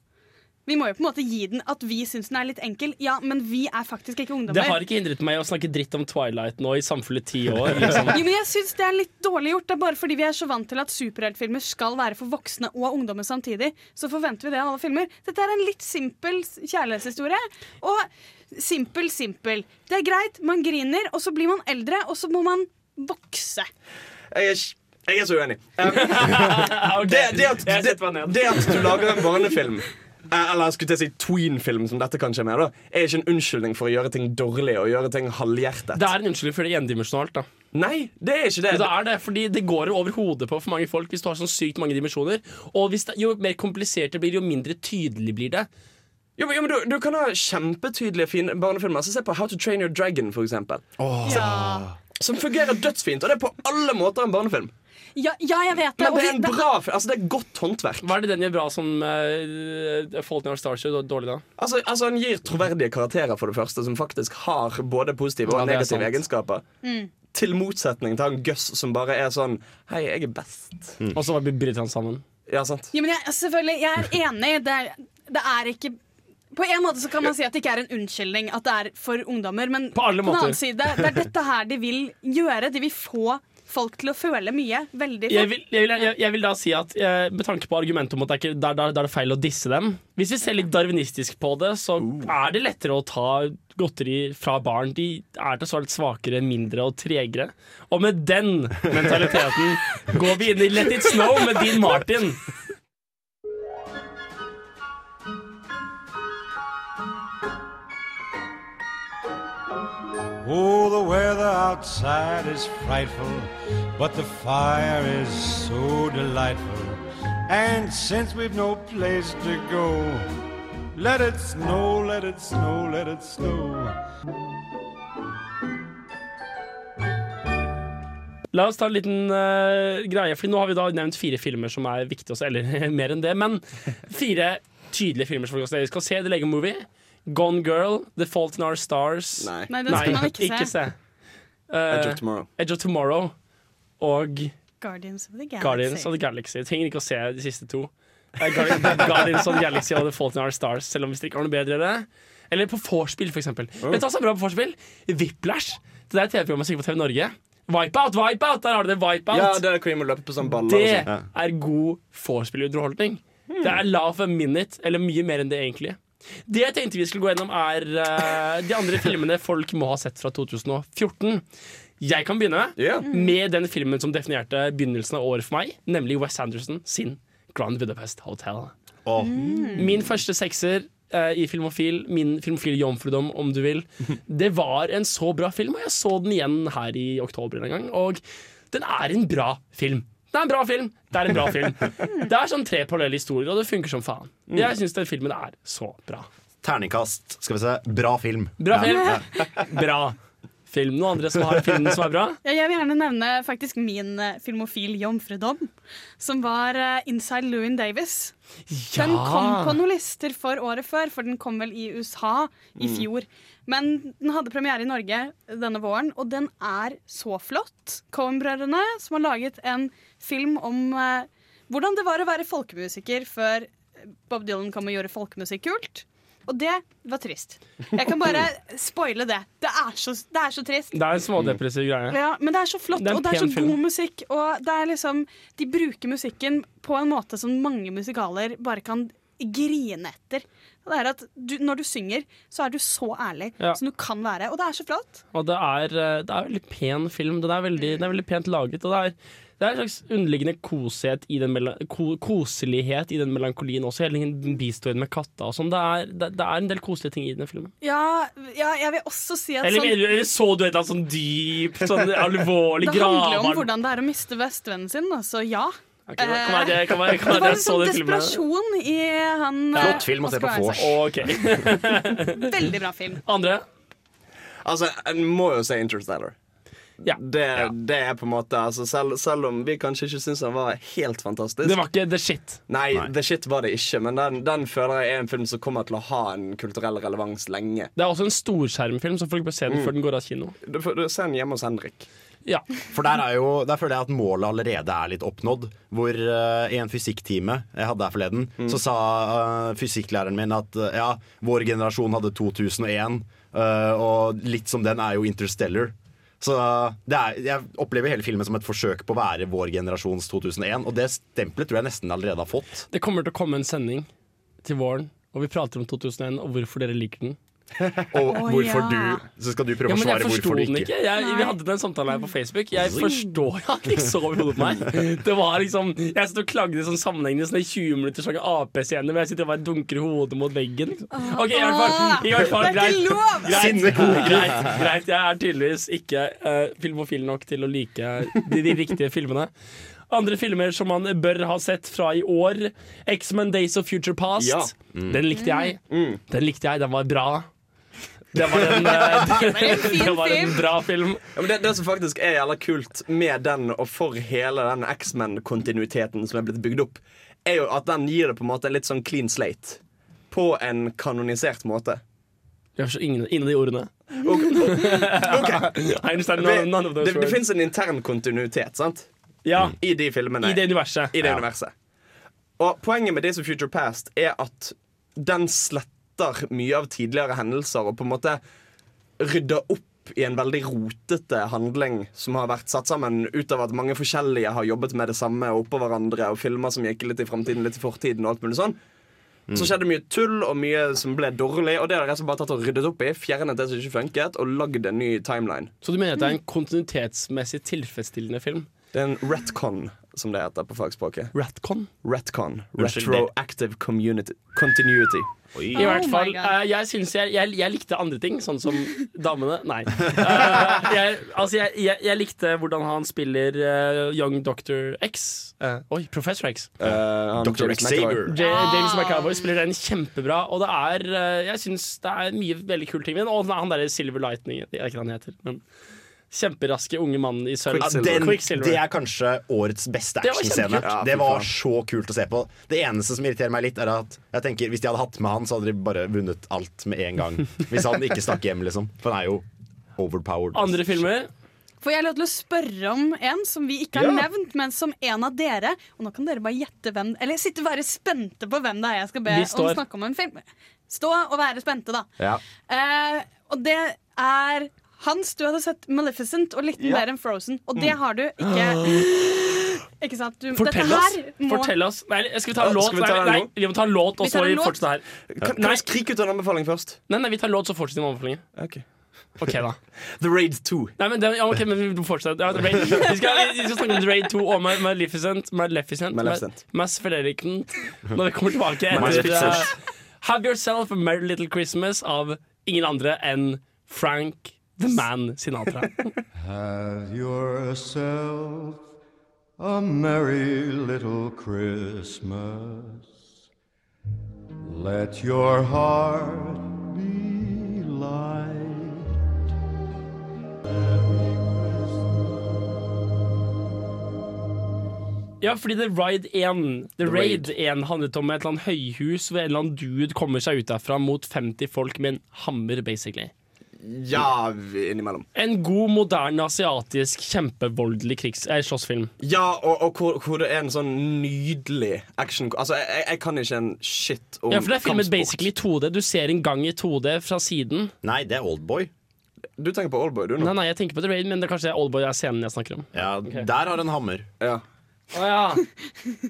Vi må jo på en måte gi den at vi syns den er litt enkel. Ja, men vi er faktisk ikke ungdommer. Det har ikke hindret meg å snakke dritt om Twilight nå i samfunnet ti år. Liksom. Jo, men jeg synes Det er litt dårlig gjort. Det er bare fordi vi er så vant til at superheltfilmer skal være for voksne og ungdommer samtidig. Så forventer vi det av alle filmer. Dette er en litt simpel kjærlighetshistorie. Og simpel, simpel. Det er greit, man griner, og så blir man eldre, og så må man vokse. Jeg er, jeg er så uenig. Um, det, det, at, det, det at du lager en barnefilm eller jeg skulle til å si tween-film, som dette kanskje er med, da, er ikke en unnskyldning for å gjøre ting dårlig og gjøre ting halvhjertet. Det er en unnskyldning for det endimensjonalt. da Nei, det er ikke det. Det er det, fordi det går over hodet på for mange folk hvis du har sånn sykt mange dimensjoner. Og det, jo mer komplisert det blir, jo mindre tydelig blir det. Jo, men, jo, men du, du kan ha kjempetydelige fine barnefilmer. Så Se på How to Train Your Dragon, for eksempel. Ja. Som fungerer dødsfint, og det er på alle måter en barnefilm. Ja, ja, jeg vet det. Men det er en bra. Altså, det er godt håndverk. Hva er det den gjør bra som uh, Fault in Our Stars gjør dårlig, da? Altså, altså Han gir troverdige karakterer, for det første, som faktisk har både positive og Ja, negative egenskaper. Mm. Til motsetning til han Gus, som bare er sånn Hei, jeg er best. Og så bryter han sammen. Ja, sant? Ja, men jeg, selvfølgelig, jeg er enig. Det er, det er ikke På en måte så kan man si at det ikke er en unnskyldning at det er for ungdommer, men På alle den annen side, det er dette her de vil gjøre. De vil få folk til å føle mye veldig Jeg vil, jeg, vil, jeg, jeg vil da si at eh, med tanke på argumentet om at det er, ikke, der, der, da er det feil å disse dem Hvis vi ser litt darwinistisk på det, så er det lettere å ta godteri fra barn. De er til så litt svakere, mindre og tregere. Og med den mentaliteten går vi inn i Let It Snow med Dean Martin. Oh, the weather outside is frightful, but the fire is so delightful. And since we've no place to go, let it snow, let it snow, let it snow. La oss ta en liten uh, greie, for nå har vi da nevnt fire filmer som er viktige også, eller mer enn det, men fire tydelige filmer som folk skal se. The Lego Movie, Gone Girl, The Fault in Our Stars. Nei. Nei, den skal man ikke, se. Uh, Edge of Tomorrow. Edge of Tomorrow og Guardians of the Galaxy. Guardians of the Galaxy. Jeg trenger ikke å se de siste to. Uh, Guardian- Guardians of the Galaxy og The Fault in Our Stars, selv om hvis dere ikke har noe bedre det. Eller på vorspiel, for eksempel. Vet du hva som er bra på vorspiel? Whiplash. Det der TV-programmet som gikk på TV Norge. Wipeout, wipeout! Der har du det. Wipeout. Ja, det er hvor vi må løpe på sånne baller. Det og er god vorspiel-underholdning. Det er lav for minute, eller mye mer enn det egentlig. Det jeg tenkte vi skulle gå gjennom, er uh, de andre filmene folk må ha sett fra 2014. Jeg kan begynne yeah. med den filmen som definerte begynnelsen av året for meg, nemlig Wes Anderson sin Grand Budapest Hotel. Åh, Min første sekser uh, i Filmofil, min filmofil jomfrudom, om du vil, det var en så bra film, og jeg så den igjen her i oktober en gang, og den er en bra film. Det er en bra film. Det er en bra film. Det er sånn tre parallelle historier, og det funker som faen. Jeg syns den filmen er så bra. terningkast. Skal vi se. Bra film. Bra film. Bra film. Noen andre som har filmen som er bra? Ja, jeg vil gjerne nevne faktisk min eh, filmofil jomfrudom, som var eh, Inside Louin Davis. Den kom på noen lister for året før, for den kom vel i USA i fjor. Men den hadde premiere i Norge denne våren, og den er så flott. Cohen-brødrene, som har laget en film om eh, hvordan det var å være folkemusiker før Bob Dylan kom og gjorde folkemusikk kult. Og det var trist. Jeg kan bare spoile det. Det er så, det er så trist. Det er en smådepressiv greie. Ja, men det er så flott, Det er en og det er så pen film. god musikk. Og det er liksom De bruker musikken på en måte som mange musikaler bare kan grine etter. Det er at du, Når du synger, så er du så ærlig Ja. som du kan være. Og det er så flott. Og det er, eh, det er veldig pen film. Den er veldig, den er veldig pent laget. Og det er, det er en slags underliggende koshet i den ko, koselighet i den melankolien også. Hele den bistorien med katta og sånn. Det, det, det er en del koselige ting i den filmen. Ja, ja jeg vil også si at Eller, sånn, eller, eller så du et eller annet sånn dypt, sånn alvorlig det handler jo om hvordan det er å miste bestevennen sin, da, så ja. Ok, kan være det, kan være, kan Det var en sånn desperasjon i han eh, Flott film å se på vors. Okay. Veldig bra film. Andre? Altså, En må jo si Interstellar. Ja. Det, det er på en måte altså, selv, selv om vi kanskje ikke syns den var helt fantastisk. Det var ikke the shit. Nei, The Shit var det ikke, men den, den føler jeg er en film som kommer til å ha en kulturell relevans lenge. Det er også en storskjermfilm, så folk bør se Mm. den før den går av kino. Du du ser den hjemme hos Henrik. Ja. For der, er jo, der føler jeg at målet allerede er litt oppnådd. Hvor uh, i en fysikktime jeg hadde her forleden, så sa uh, fysikklæreren min at uh, ja, vår generasjon hadde 2001, eh, og litt som den er jo Interstellar. Så er, jeg opplever hele filmen som et forsøk på å være vår generasjons 2001, og det stempelet tror jeg nesten allerede har fått. Det kommer til å komme en sending til våren, og vi prater om 2001 og hvorfor dere liker den. Og oh, hvorfor ja. du Så skal du prøve Ja, å svare hvorfor du den ikke. ikke. Jeg, vi hadde den samtalen her på Facebook. Jeg forstår ja, ikke så i hodet på meg. Det var liksom Jeg satt og klagde sånn sammenhengende sånn i 20 minutter sånn AP-scene, men jeg sitter og bare dunker hodet mot veggen. Liksom. OK, i hvert fall, i hvert fall greit. Greit, greit, greit. Jeg er tydeligvis ikke uh, filmofil nok til å like de, de riktige filmene. Andre filmer som man bør ha sett fra i år. X-Men Days of Future Past. Ja. Den likte jeg. Mm. Den likte jeg, den var bra. Det var en, det, det var en bra film. Ja, men det, det som faktisk er jævla kult med den og for hele den X-Men-kontinuiteten som er blitt bygd opp, er jo at den gir det på en måte en litt sånn clean slate. På en kanonisert måte. Jeg forstår ingen, ingen av de ordene. Okay. okay. Det, det fins en intern kontinuitet sant? Ja, i de filmene. I det universet. i det Ja. universet. Og poenget med Days of Future Past er at den sletter mye av tidligere hendelser og på en måte rydder opp i en veldig rotete handling som har vært satt sammen ut av at mange forskjellige har jobbet med det samme og oppå hverandre, og filmer som gikk litt i framtiden, litt i fortiden og alt mulig sånn. Så skjedde mye tull og mye som ble dårlig, og det har jeg bare tatt og ryddet opp i. Fjernet det som ikke funket, og lagd en ny timeline. Så du mener at det er en kontinuitetsmessig tilfredsstillende film? Det er en retcon, som det heter på fagspråket. Retcon? Retcon. Retroactive community. continuity. Oi. I hvert Oh fall. Eh, jeg syns jeg, jeg, jeg likte andre ting, sånn som damene. Nei. Eh, jeg, altså, jeg, jeg, jeg likte hvordan han spiller eh, Young Doctor X. Eh, oi, Professor X. Uh, han Dr. James Xavier. McAvoy. J. James McAvoy spiller den kjempebra, og det er eh, Jeg syns det er mye veldig kule ting med den. Og han derre Silver Lightning, det er ikke hva han heter, men kjemperaske unge mannen i sølv. Ja, det er kanskje årets beste actionscene. Det, Ja, det var så kult å se på. Det eneste som irriterer meg litt, er at jeg tenker hvis de hadde hatt med han, så hadde de bare vunnet alt med en gang. Hvis han ikke stakk hjem, liksom. For han er jo overpowered. Andre filmer. Får jeg lov til å spørre om en som vi ikke har Ja. nevnt, men som en av dere Og nå kan dere bare gjette hvem Eller sitte og være spente på hvem det er jeg skal be om å snakke om en film. Stå og være spente, da. Ja. Eh, og det er Hans, du hadde sett Maleficent og litt Ja. mer enn Frozen. Og det har du ikke. Ikke sant? Du, Fortell dette oss! må Fortell oss. Nei, skal vi ta en låt? vi ta Nei, nei, vi må ta en låt, og så fortsette her. Kan, kan jeg skrike ut en anbefaling først? Nei, nei, vi tar låt, så fortsetter vi med anbefalinger. Ok. Ok, da. The Raid 2. Nei, men, det, ja, okay, men vi fortsetter. Ja, Raid. Vi, skal, vi skal snakke om The Raid 2 og Maleficent. Maleficent. Maleficent. Mas Fredriken. Når vi kommer tilbake etter uh, Have Yourself a Merry Little Christmas av ingen andre enn Frank The Man Sinatra. Have yourself a merry little Christmas. Let your heart be light. Ja, fordi The Ride 1 The, Raid 1 handlet om et eller annet høyhus hvor en eller annen dude kommer seg ut derfra mot 50 folk med en hammer, basically. Ja, innimellom. En god, moderne, asiatisk, kjempevoldelig krigs- eh, slåssfilm. Ja, og, og hvor, hvor det er en sånn nydelig action Altså, jeg, jeg- kan ikke en shit om kampsport. Ja, for det er filmet kampsport. basically i 2D. Du ser en gang i 2D fra siden. Nei, det er Oldboy. Du tenker på Oldboy, du nå? Nei, nei, jeg tenker på The Raid, men det er kanskje Oldboy er scenen jeg snakker om. Ja, Der har en hammer. Ja. Å ja.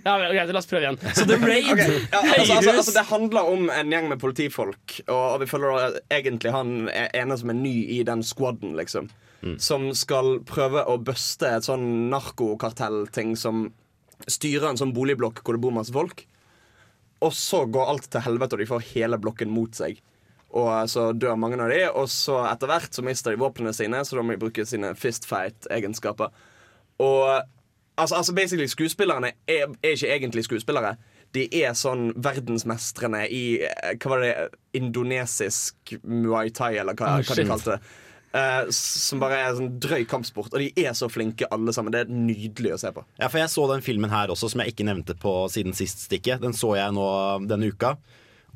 ja Greit, la oss prøve igjen. Så The Raid, Ok, ja, altså, altså, altså, det handler om en gjeng med politifolk, og vi føler egentlig han er- ene som er ny i den squaden, liksom. Som skal prøve å buste et sånn narkokartellting som styrer en sånn boligblokk hvor det bor masse folk. Og så går alt til helvete, og de får hele blokken mot seg. Og så dør mange av de, og så etter hvert så mister de våpnene sine, så da må de bruke sine fistfight-egenskaper. Og altså, altså basically skuespillerne er, er ikke egentlig skuespillere. De er sånn verdensmestrene i eh, Hva var det? Indonesisk muay thai, eller hva, Oh, hva de kalte det. Uh, som bare er sånn drøy kampsport. Og de er så flinke, alle sammen. Det er nydelig å se på. Ja, for Jeg så den filmen her også, som jeg ikke nevnte på siden sist stikket. Den så jeg nå denne uka.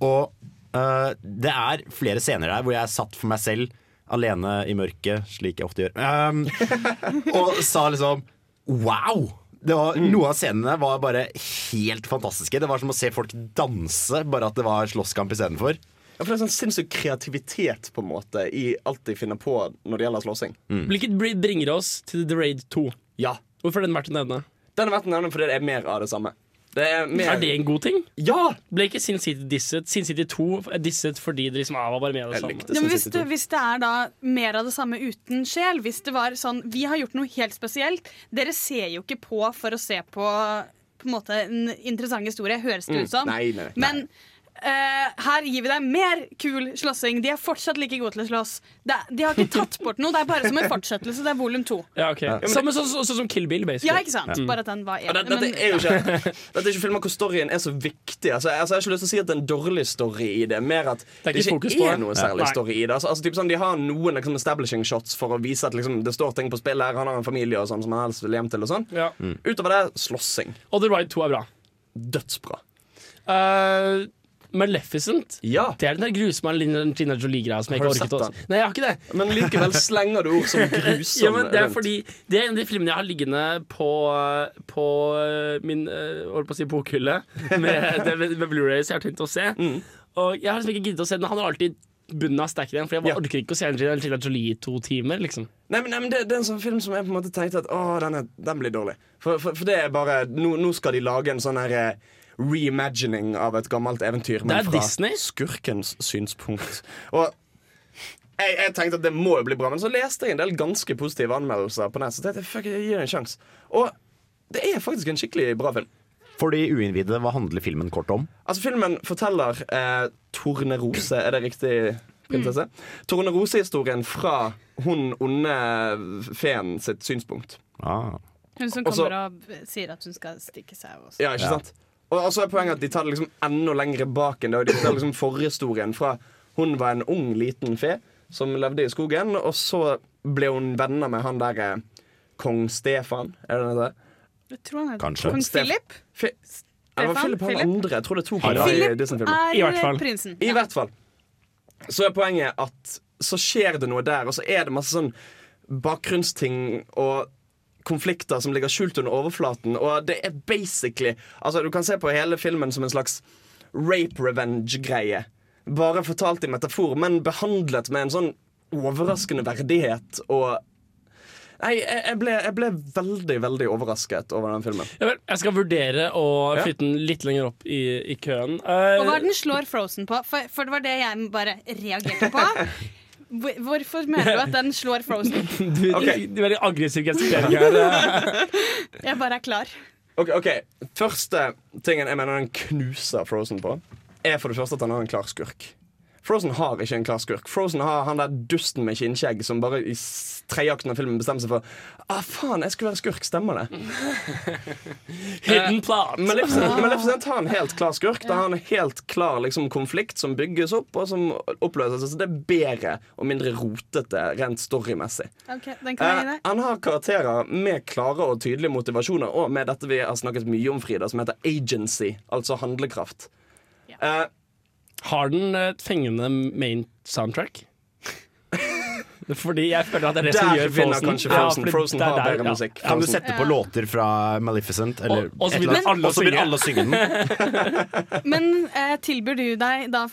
Og uh, det er flere scener der hvor jeg satt for meg selv alene i mørket, slik jeg ofte gjør, um, og sa liksom wow! Det var, Noen av scenene var bare helt fantastiske. Det var som å se folk danse, bare at det var slåsskamp istedenfor. Ja, for Det er sånn sinnssyk kreativitet på en måte i alt de finner på når det gjelder slåssing. Hvilket br- bringer oss til The Raid 2. Ja. Hvorfor er den verdt å nevne? Den er verdt å nevne fordi det er mer av det samme. Det er, mer... Er det en god ting? Ja! Ble ikke Sin City disset? Sin City 2 er disset fordi det liksom var bare av det samme. Ja, men hvis, det, hvis det er da mer av det samme uten sjel Hvis det var sånn Vi har gjort noe helt spesielt. Dere ser jo ikke på for å se på På en måte en interessant historie, høres det ut som. Nei, nei, nei. Men eh, her gir vi deg mer kul slåssing. De er fortsatt like gode til å slåss. Det, er- de har ikke tatt bort noe. Det er bare som en fortsettelse. Det er volum to. Ja, ok Samme sånn sånn- så, som Kill Bill, basically. Ja, ikke sant? Bare at den var Ja, én. det, dette, er jo ikke, dette er ikke filmer hvor storyen er så viktig. Altså, altså, jeg har ikke lyst til å si at det er en dårlig story i det. Mer at det, ikke ikke er noe særlig story i det. Altså, altså, typ sånn, de har noen liksom, establishing shots for å vise at liksom, det står ting på spill her. Han har en familie og sånn som han helst vil hjem til. og sånn Ja. Utover det, slåssing. Og The Ride 2 er bra. Dødsbra. Uh, Maleficent. Ja. Det er den der grusomme Gina Jolie-greia som jeg Har ikke du orket å? Nei, jeg har ikke det. Men likevel slenger du ord som grusom Ja, men det er rundt. fordi Det er en av de filmene jeg har liggende på, på eh, min uh, holdt på å si bokhylle med, med, med Blu-rays jeg har tenkt å se. Mm. Og jeg har liksom ikke giddet å se den. Han har alltid bunnen av stacken igjen. For jeg Ja. orker ikke å se Angelina Jolie i to timer. liksom Nei, men, nei, men det, det er en sånn film som jeg på en måte tenkte at Åh, den, er, den blir dårlig. For, for, for det er bare Nå, nå skal de lage en sånn her eh, reimagining av et gammelt eventyr. Er fra Disney. skurkens synspunkt. Og jeg, jeg tenkte at det må jo bli bra, men så leste jeg en del ganske positive anmeldelser på nett. Så tenkte jeg fuck, jeg gir en sjans. Og det er faktisk en skikkelig bra film. For de uinnvidde, hva handler filmen kort om? Altså Filmen forteller eh, Tornerose, er det riktig, prinsesse? Tornerose-historien fra hun onde feen sitt synspunkt. Ah. Hun som kommer Også, og sier at hun skal stikke seg. Også. Ja, ikke sant? Og så er poenget at de tar det liksom enda lenger bak enn det. Og de tar liksom forhistorien fra hun var en ung, liten fe som levde i skogen, og så ble hun venner med han der eh, kong Stefan. Er det det? Jeg tror han er Kanskje. Kong Philip. Fe det var Philip han andre. Jeg tror det er to karer i Philip Disney-filmen. er I hvert fall. prinsen. I hvert fall. Så er poenget at så skjer det noe der, og så er det masse sånn bakgrunnsting og konflikter som ligger skjult under overflaten. Og det er basically Altså Du kan se på hele filmen som en slags rape revenge-greie. Bare fortalt i metafor, men behandlet med en sånn overraskende verdighet og Nei, jeg ble, jeg ble veldig, veldig overrasket over den filmen. Ja, vel, jeg skal vurdere å flytte den litt lenger opp i, i køen. Uh, Og hva er den slår Frozen på? For, for det var det jeg bare reagerte på. Hvor- Hvorfor mener du at den slår Frozen? du, okay. du, du er veldig aggressiv gestikulering her. Jeg bare er klar. Ok, ok, Første tingen jeg mener den knuser Frozen på, er for det første at han har en klar skurk. Frozen har ikke en klar skurk. Frozen har han der dusten med kinnskjegg som bare i tredje av filmen bestemmer seg for Ah, faen, jeg skulle være skurk. Stemmer det? Hidden plot. Maleficent, Maleficent har en helt klar skurk. Da har en helt klar liksom, konflikt som bygges opp, og som oppløses. Så det er bedre og mindre rotete rent storymessig. Ok, den kan jeg gi Eh, han har karakterer med klare og tydelige motivasjoner, og med dette vi har snakket mye om, Frida, som heter agency, altså handlekraft. Eh, Har den et fengende main soundtrack? Fordi jeg føler at det er det som Der gjør vinner Frozen. kanskje Frozen. Ja, Frozen har bedre ja. musikk. Kan du sette på låter fra Maleficent? Eller Og- og så vil begynner alle å og så begynner synge. alle synge den? Men eh, tilbyr du deg da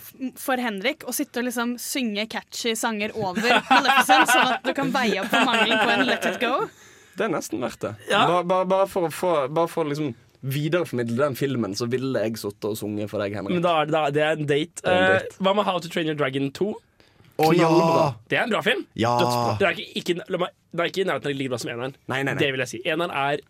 for Henrik å sitte og liksom synge catchy sanger over Maleficent, sånn at du kan veie opp for mangelen på en Let It Go? Det er nesten verdt det. Ja. Bare, bare, bare for å få Bare for å liksom videreformidle den filmen, så ville jeg sittet og sunget for deg, Henrik. Men da er det, da, det er en date. er en date. Uh, hva med How to Train Your Dragon 2? Å ja! Det er en bra film. ja. Det er ikke, i nærheten av like bra som eneren. Nei, nei, nei. Det vil jeg si. Eneren er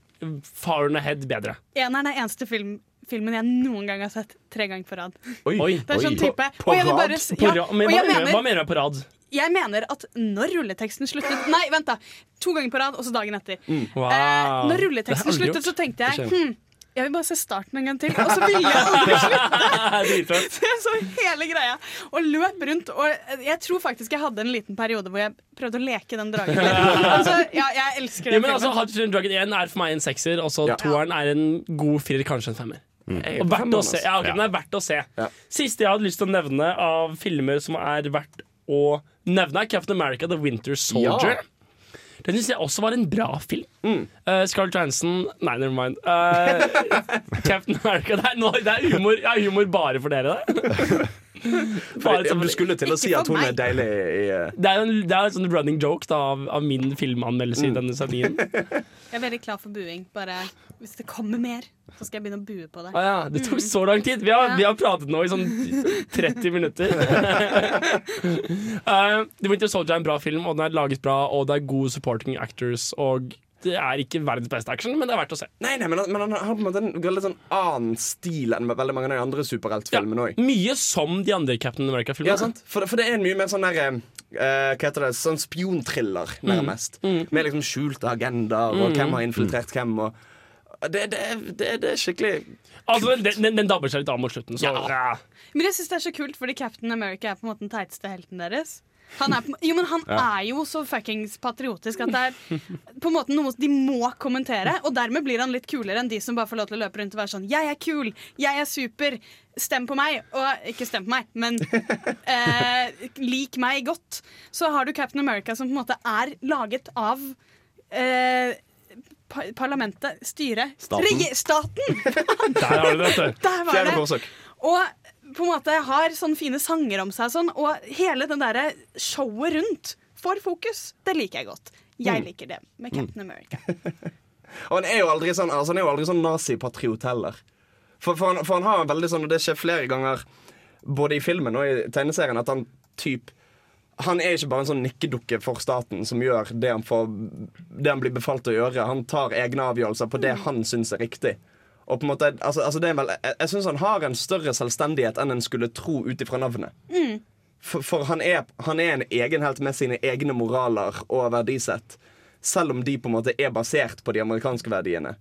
far and ahead bedre. Eneren er eneste film, filmen jeg noen gang har sett tre ganger på rad. Oi. Det er sånn type på på jeg rad? bare ja, På ra men hva, jeg mener, hva mener, du på rad? jeg mener at når rulleteksten sluttet Nei, vent, da. To ganger på rad, og så dagen etter. Wow. Eh, når rulleteksten sluttet, gjort. så tenkte jeg hm, jeg vil bare se starten en gang til. Og så ville jeg aldri slutte. jeg Så hele greia. Og løp rundt. Og jeg tror faktisk jeg hadde en liten periode hvor jeg prøvde å leke den dragen. Altså, ja, jeg elsker Ja, den men altså, Hudson Dragon 1 er for meg en sekser, og så Ja. toeren er en god firer, kanskje en femmer. Er Og verdt å se. altså. Ja, ok, Den er verdt å se. Ja. Siste jeg hadde lyst til å nevne av filmer som er verdt å nevne, er Captain America The Winter Soldier. Den syns jeg også var en bra film. Mm. Uh, Scarlett Johansson Nei, never mind. Uh, Captain America Det er, no, det er humor, ja, humor bare for dere, det. Bare som- Du skulle til å si at hun er deilig i eh, det er jo en, det er en sånn running joke da, av, av min filmanmeldelse i denne sendingen. Jeg er veldig klar for buing. Bare hvis det kommer mer, så skal jeg begynne å bue på det. Ah, ja, det tok så lang tid. Vi har, Ja. vi har pratet nå i sånn 30 minutter. uh, The Winter Soldier er en bra film, og den er laget bra, og det er gode supporting actors. Og det er ikke verdens beste action, men det er verdt å se. Nei, nei, men, han- men han har på en måte en veldig sånn annen stil enn med veldig mange av de andre superheltfilmene òg. Mye som de andre Captain Ja, America-filmene. sant? For, for det er en mye mer sånn der uh, Hva heter det? Sånn spionthriller, nærmest. Med liksom skjulte agendaer, og hvem har infiltrert hvem. Og det, det, det, det er skikkelig altså, den, den, den dabber seg litt av mot slutten. Så, ja. Men jeg synes det er så kult, fordi Captain America er på en måte den teiteste helten deres. Han er, jo, men han er jo så fuckings patriotisk at det er på en måte noe de må kommentere. Og dermed blir han litt kulere enn de som bare får lov til å løpe rundt og være sånn Jeg er kul! Jeg er super! Stem på meg! Og ikke stem på meg, men eh, lik meg godt. Så har du Captain America som på en måte er laget av eh, parlamentet, styret Staten. Regi- staten! Der har du det. vet du. Fjerde forsøk. Og på en måte har sånne fine sanger om seg, sånn, og hele den derre showet rundt får fokus. Det liker jeg godt. Jeg liker det med Captain America. Og han er jo aldri sånn, altså, han er jo aldri sånn nazipatriot heller. For, for, han, for han har en veldig sånn, og det skjer flere ganger både i filmen og i tegneserien, at han typ han er ikke bare en sånn nikkedukke for staten som gjør det han, får, det han blir befalt å gjøre. Han tar egne avgjørelser på det han syns er riktig. Og på en måte, altså, altså det vel, Jeg, jeg syns han har en større selvstendighet enn en skulle tro ut ifra navnet. For, for han, er, han er en egen helt med sine egne moraler og verdisett. Selv om de på en måte er basert på de amerikanske verdiene.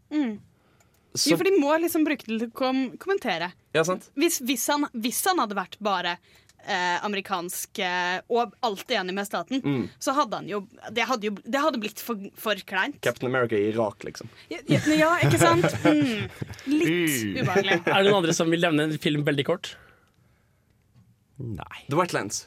Så, Jo, for de må liksom bruke det til å kom kommentere. ja, sant? Hvis, hvis, han, hvis han hadde vært bare eh, amerikansk eh, og alltid enig med staten, Mm. så hadde han jo Det hadde, jo, det hadde blitt for, for kleint. Captain America i Irak, liksom. Ja, ja, ja, ikke sant? Mm. Litt ubehagelig. Er det noen andre som vil nevne en film veldig kort? Nei. The Wetlands.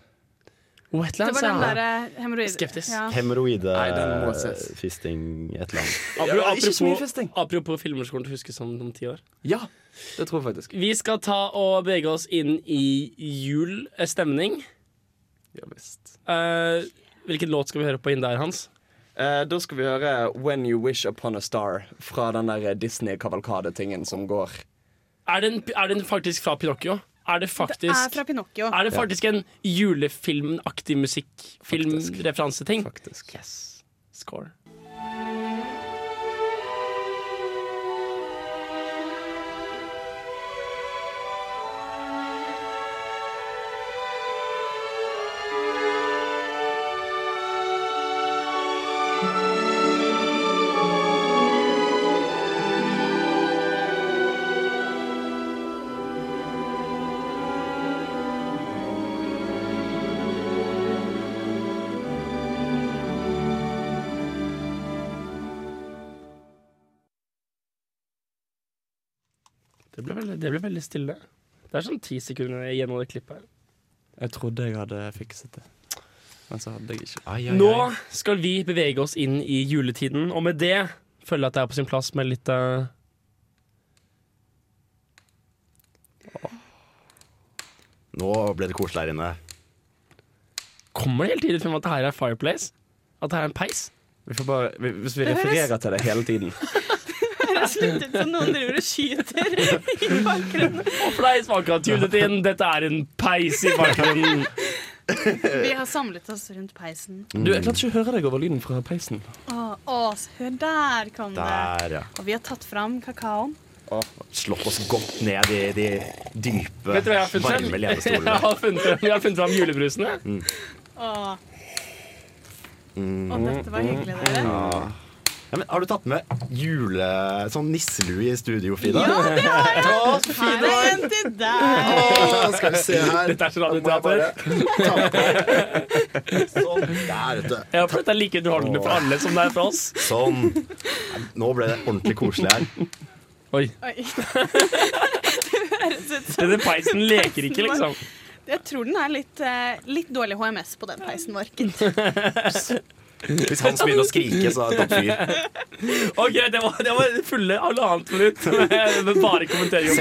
Det Wetlands, var den ja. derre hemoroider... Skeptisk. Ja. Hemoroide, Nei, den må ses. fisting, et eller annet. Apropos, Ja, ikke så mye apropos, fisting. apropos filmer som kommer til å huskes om om ti år. Ja, det tror jeg faktisk. Vi skal ta og bevege oss inn i julstemning. Ja, visst. Uh, hvilken låt skal vi høre på inn der, Hans? Uh, da skal vi høre When You Wish Upon a Star fra den der Disney-kavalkade-tingen som går. Er den, er den faktisk fra Pinocchio? Er det Det er faktisk fra Pinocchio. Er det faktisk en julefilmaktig musikkfilmreferanseting? Faktisk. Yes. Score. Det ble, veldig, stille. Det er sånn ti sekunder igjen av det klippet. her. Jeg trodde jeg hadde fikset det, men så hadde jeg ikke. Ai, ai, ai. Nå skal vi bevege oss inn i juletiden, og med det føler jeg at det er på sin plass med litt uh, Nå ble det koselig her inne. Kommer det hele tiden frem at det her er Fireplace? At det her er en peis? Vi får bare, vi- hvis vi refererer til det hele tiden Det sluttet, så noen driver og skyter i bakgrunnen. Og fleis bakgrunnen som tunet inn, dette er en peis i bakgrunnen. Vi har samlet oss rundt peisen. Du, Jeg klarte ikke å høre deg over lyden fra peisen. Å, å, hør der kom det. Der, ja. Og vi har tatt fram kakaoen. Slått oss godt ned i de dype, Vet du hva jeg har funnet frem? varme Jeg lenestolene. har funnet frem, jeg har funnet frem julebrusene. Å, Mm. å, dette var hyggelig, dere. Ja. Men har du tatt med jule... sånn nisselue i studio, Frida? Ja, det har jeg! Å, så Her er en til deg. Å, skal vi se her. Dette er så radioteater. Sånn. Der, vet du. Ja, for dette er like underholdende for alle som det er for oss. Sånn. Nå ble det ordentlig koselig her. Oi, Oi. Det høres ut som Denne peisen leker ikke, liksom. Jeg tror den er litt, eh, litt dårlig HMS på den peisen vår. Hvis Hans begynner å skrike, så er det fyr. Ok, det var, det var fulle halvannet minutt med, med bare kommentering om.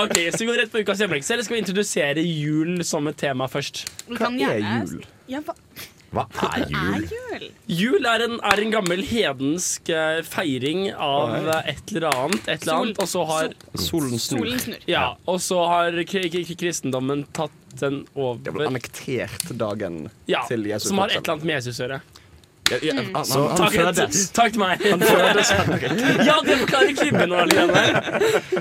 Ok, Så vi går rett på ukas hjemmelekse, eller skal vi introdusere jul som et tema først? Hva er jul? Ja, hva Hva er er jul? jul? Jul er en, er en gammel hedensk eh, feiring av et eller annet. Et eller annet og så har, Solen snur. Ja, og så har kristendommen tatt den Det ble annektert dagen Ja, til Jesus. som har et eller annet med Jesus å gjøre. Han, Så- han Takk, fødes. takk til meg. ja, det forklarer krybben og alene.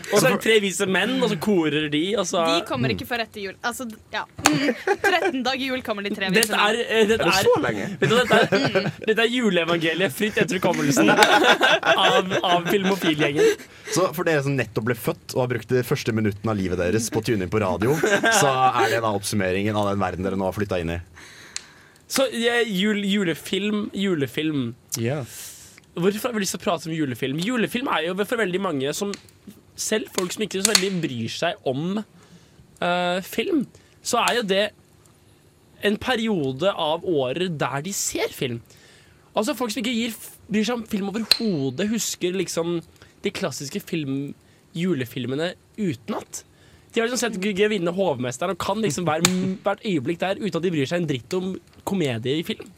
Og så er det tre vise menn, og så korer de, og så De kommer ikke før etter jul. Altså, ja. Mm. 13 dager jul kommer de tre Dette er, eh, dette Er det er så lenge? Vet du, dette, er, dette er juleevangeliet fritt etter hukommelsen av, av Filmofilgjengen. Så for dere som nettopp ble født og har brukt de første minuttene av livet deres på tuning på radio, så er det da oppsummeringen av den verden dere nå har flytta inn i. Så jul, julefilm, julefilm. Ja. Hvorfor har vi lyst til å prate om julefilm? Julefilm er jo for veldig mange som Selv folk som ikke så veldig bryr seg om uh, film, så er jo det en periode av året der de ser film. Altså Folk som ikke gir, bryr seg om film overhodet, husker liksom de klassiske film, julefilmene utenat. De har liksom sett Gugge vinne hovmesteren og kan liksom hver, hvert øyeblikk der uten at de bryr seg en dritt om komedie i film.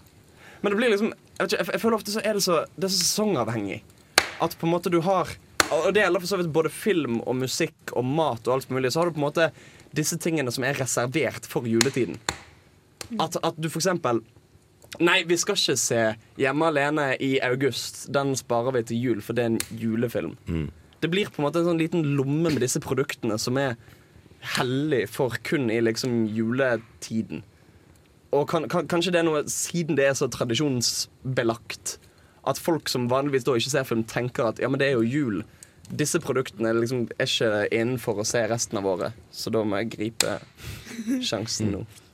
Men det blir liksom Jeg, vet ikke, jeg, føler ofte så er det så Det er så sesongavhengig. At på en måte du har Og det gjelder for så vidt både film og musikk og mat og alt mulig. Så har du på en måte disse tingene som er reservert for juletiden. At, at du for eksempel Nei, vi skal ikke se Hjemme alene i august. Den sparer vi til jul, for det er en julefilm. Det blir på en måte en sånn liten lomme med disse produktene som er hellig for kun i liksom juletiden. Og kan, kan, kanskje det er noe siden det er så tradisjonsbelagt, at folk som vanligvis da ikke ser film, tenker at ja, men det er jo jul. Disse produktene liksom er ikke innenfor å se resten av året, så da må jeg gripe sjansen nå.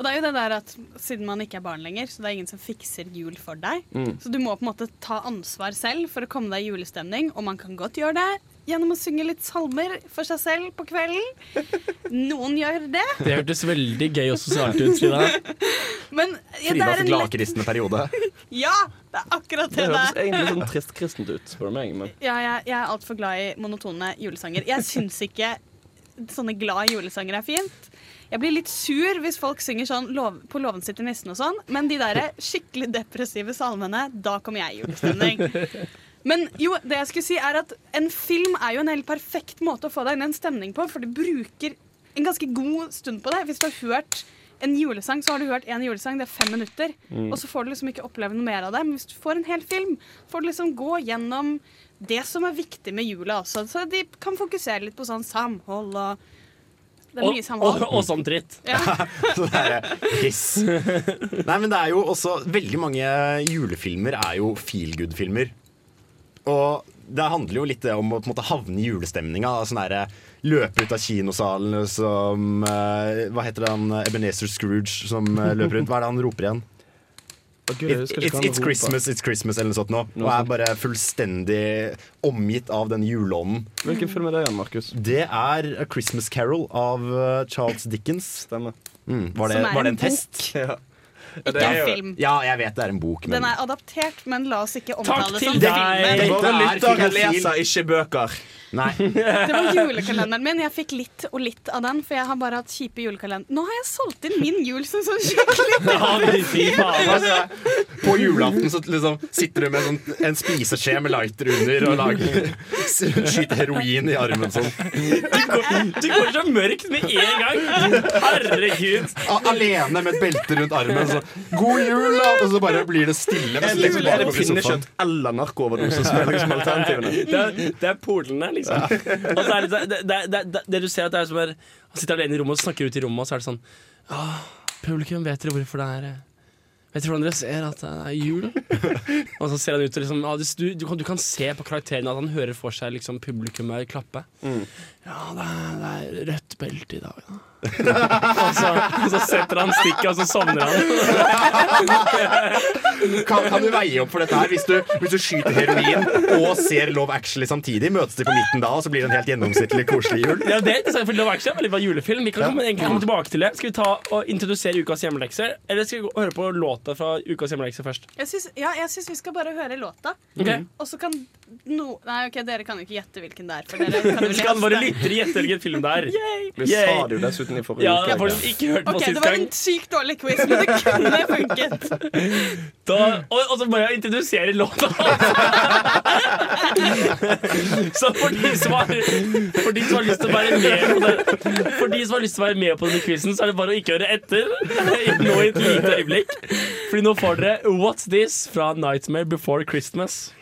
Og det er jo det der at Siden man ikke er barn lenger, så det er ingen som fikser jul for deg. Mm. Så du må på en måte ta ansvar selv for å komme deg i julestemning. Og man kan godt gjøre det gjennom å synge litt salmer for seg selv på kvelden. Noen gjør det. Det hørtes veldig gøy og sosialt ut, Frida. Men ja, Fridas er gladkristne periode. Ja, det er akkurat Det det høres der. egentlig sånn trist-kristent ut, spør du meg. Men Ja, jeg, jeg er altfor glad i monotone julesanger. Jeg syns ikke sånne glade julesanger er fint. Jeg blir litt sur hvis folk synger sånn lov, på låven sitter nissen og sånn, men de der skikkelig depressive salmene, da kommer jeg i julestemning. Men jo, det jeg skulle si er at en film er jo en helt perfekt måte å få deg inn i en stemning på, for du bruker en ganske god stund på det. Hvis du har hørt en julesang, så har du hørt en julesang, det er fem minutter. Og så får du liksom ikke oppleve noe mer av det. Men hvis du får en hel film, får du liksom gå gjennom det som er viktig med jula også. Så de kan fokusere litt på sånn samhold og Det er Og, mye og, samhold. og sånn dritt. Ja. Så det er piss. Nei, men det er jo også Veldig mange julefilmer er jo feel good-filmer. Og det handler jo litt om å på en måte havne i julestemninga. Sånn løpe ut av kinosalen som uh, Hva heter det han Ebenezer Scrooge som uh, løper rundt? Hva er det han roper igjen? It, it's, it's. Christmas, it's Christmas, eller noe sånt nå. Og er bare fullstendig omgitt av den juleånden. Hvilken film er det igjen, Markus? Det er A Christmas Carol av eh, Charles Dickens. Stemmer. Mm. Var, det, var det en en test? Ja. Ikke en film. Ja, jeg vet det er en bok, men Den er adaptert, men la oss ikke omtale det som deg. filmen. Det Våre er lyttere leser ikke bøker. Nei. Det var julekalenderen min. Jeg fikk litt og litt av den, for jeg har bare hatt kjipe julekalender. Nå har jeg solgt inn min jul som sånn skikkelig Ja. Altså, på julaften så liksom sitter du med sånn, en spiseskje med lighter under og lager, skyter heroin i armen sånn. Du går, du går så mørkt med en gang. Herregud. Alene med et belte rundt armen. Så, 'God jul', da! Og så bare blir det stille. mens liksom Er det pinnekjøtt eller narkooverdose som er liksom alternativene? Det er, det er polene, liksom. Og så er det, det, det, det, du ser at det er som er Han sitter alene i rommet og snakker ut i rommet, og så er det sånn Åh, Publikum, vet dere hvorfor det er eh, Vet dere hvordan dere ser at det er jul? Og så ser han ut og liksom ja, du, du, kan, du kan se på karakteren at han hører for seg liksom publikummet klappe. Ja, det er, det er rødt belte i dag, da. og, så, og så setter han stikket, og så sovner han. Kan, kan du veie opp for dette her? Hvis du, hvis du skyter heroin og ser Love Actually samtidig, møtes de på midten da, og så blir det en helt gjennomsnittlig koselig jul? Ja, det er interessant, for Love Actually er veldig bra julefilm. Vi kan komme, egentlig komme tilbake til det. Skal vi ta og introdusere ukas hjemmelekser? Eller skal vi høre på låta fra ukas hjemmelekser først? Jeg syns, ja, jeg syns vi skal bare høre låta. okay. Og så kan no, Nei, ok, dere kan jo ikke gjette hvilken det er. For dere kan jo Så kan bare lytte og gjette hvilken film det er. Vi Yay. sa det jo dessuten i forrige Ja, uke. jeg har faktisk ikke hørt på Ok, sist Det var gang. en sykt dårlig quiz, men det kunne funket. Da, og, og så må jeg introdusere låta. så for de, som har, for de som har lyst til å være med på det For de som har lyst til å være med på denne quizen, så er det bare å ikke høre etter nå i et lite øyeblikk. Fordi nå får dere What's This fra Nightmare Before Christmas.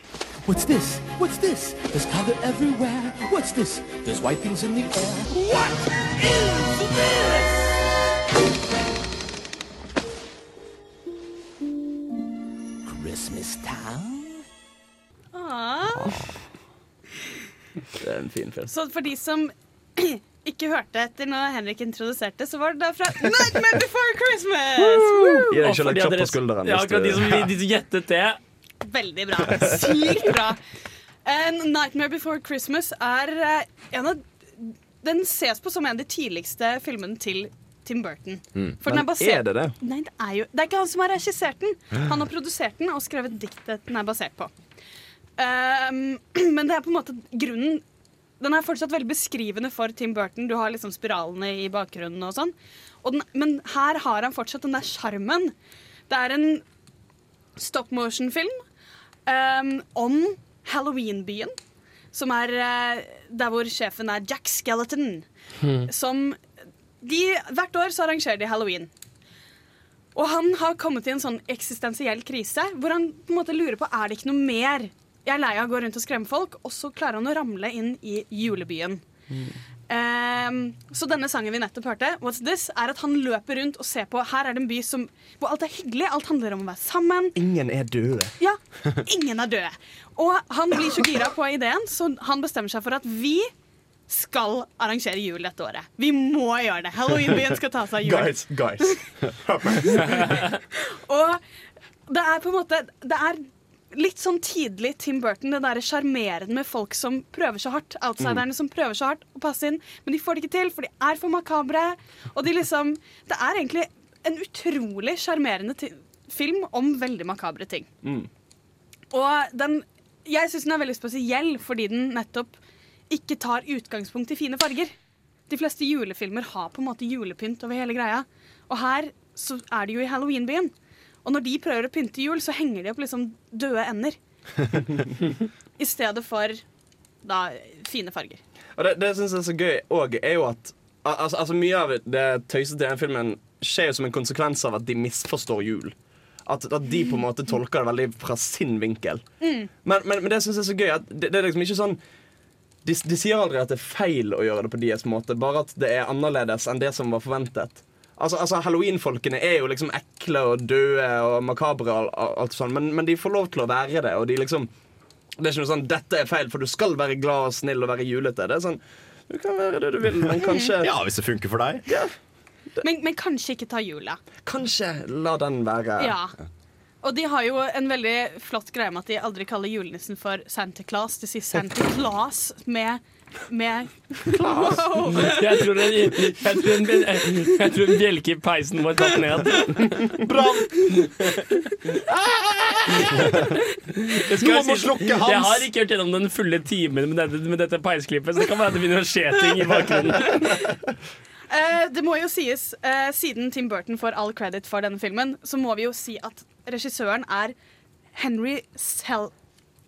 What's this? What's this? There's color everywhere. What's this? There's white things in the air. What is this? Christmas Town? Aww. Det er en fin film. Så for de som ikke hørte etter når Henrik introduserte, så var det da fra Nightmare Before Christmas! Gi deg selv et klapp på skulderen. Ja, akkurat de som, de som gjettet det. Veldig bra. Sykt bra. En Nightmare Before Christmas er eh, en av Den ses på som en av de tidligste filmene til Tim Burton. Er Men basert er det det? Nei, det er jo Det er ikke han som har regissert den. Han har produsert den og skrevet diktet den er basert på. Um, men det er på en måte grunnen den er fortsatt veldig beskrivende for Tim Burton. Du har liksom spiralene i bakgrunnen og sånn. Og den, men her har han fortsatt den der sjarmen. Det er en stop motion-film um, om Halloween-byen. Som er uh, der hvor sjefen er Jack Skeleton. Som de, Hvert år så arrangerer de halloween. Og han har kommet i en sånn eksistensiell krise hvor han på en måte lurer på er det ikke noe mer. Jeg er lei av å gå rundt og skremme folk, og så klarer han å ramle inn i julebyen. Ehm, så denne sangen vi nettopp hørte, What's This, er at han løper rundt og ser på Her er det en by som, hvor alt er hyggelig, alt handler om å være sammen. Ingen er døde. Ja, ingen er døde. Og han blir så gira på ideen, så han bestemmer seg for at vi skal arrangere jul dette året. Vi må gjøre det. Halloween-byen skal ta seg av jul. Guys, guys. Og det er på en måte Det er litt sånn tidlig Tim Burton, det derre sjarmerende med folk som prøver så hardt. Outsiderne som prøver så hardt å passe inn, men de får det ikke til, for de er for makabre. Og de liksom Det er egentlig en utrolig sjarmerende film om veldig makabre ting. Og den Jeg syns den er veldig spesiell fordi den nettopp ikke tar utgangspunkt i fine farger. De fleste julefilmer har på en måte julepynt over hele greia. Og her så er det jo i Halloween-byen. Og når de prøver å pynte jul, så henger de opp liksom døde ender. I stedet for da fine farger. Og det, det jeg syns er så gøy òg, er jo at altså, altså Mye av det tøysete i den filmen skjer jo som en konsekvens av at de misforstår jul. At, at de på en måte tolker det veldig fra sin vinkel. Men, men, men det syns jeg er så gøy. At det, det er liksom ikke sånn de, de sier aldri at det er feil å gjøre det på deres måte, bare at det er annerledes enn det som var forventet. Altså, altså Halloween-folkene er jo liksom ekle og døde og makabre, og alt, sånn, men, men de får lov til å være det. Og de liksom Det er ikke noe sånn 'dette er feil, for du skal være glad og snill og være julete'. Det er sånn Du kan være det du vil, men kanskje Ja, hvis det funker for deg. ja, Men, men kanskje ikke ta jula. Kanskje la den være Ja. Og de har jo en veldig flott greie med at de aldri kaller julenissen for Santa Claus. De sier Santa Claus med, med Wow. Jeg tror en, jeg tror en, jeg tror en bjelke i peisen var tatt ned. Brann! Noen må slukke Hans. Jeg har ikke hørt gjennom den fulle timen med dette, med dette peisklippet, så det kan være at det begynner å skje ting i bakgrunnen. Uh, det må jo sies, uh, siden Tim Burton får all credit for denne filmen, så må vi jo si at regissøren er Henry Sel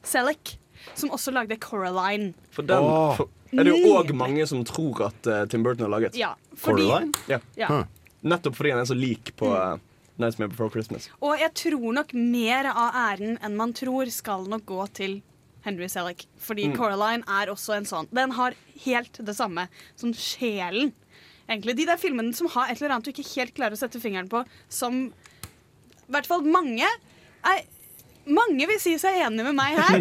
Selleck, som også lagde Coraline. For den oh. for, er det jo òg mange som tror at uh, Tim Burton har laget. Ja, fordi, Coraline? Ja. ja. Huh. Nettopp fordi han er så lik på uh, Nightmare Before Christmas. Og jeg tror nok mer av æren enn man tror skal nok gå til Henry Selleck. Fordi Coraline er også en sånn Den har helt det samme. som sjelen. Egentlig. De der filmene som har et eller annet du ikke helt klarer å sette fingeren på, som i hvert fall mange er, mange vil si seg enig med meg her.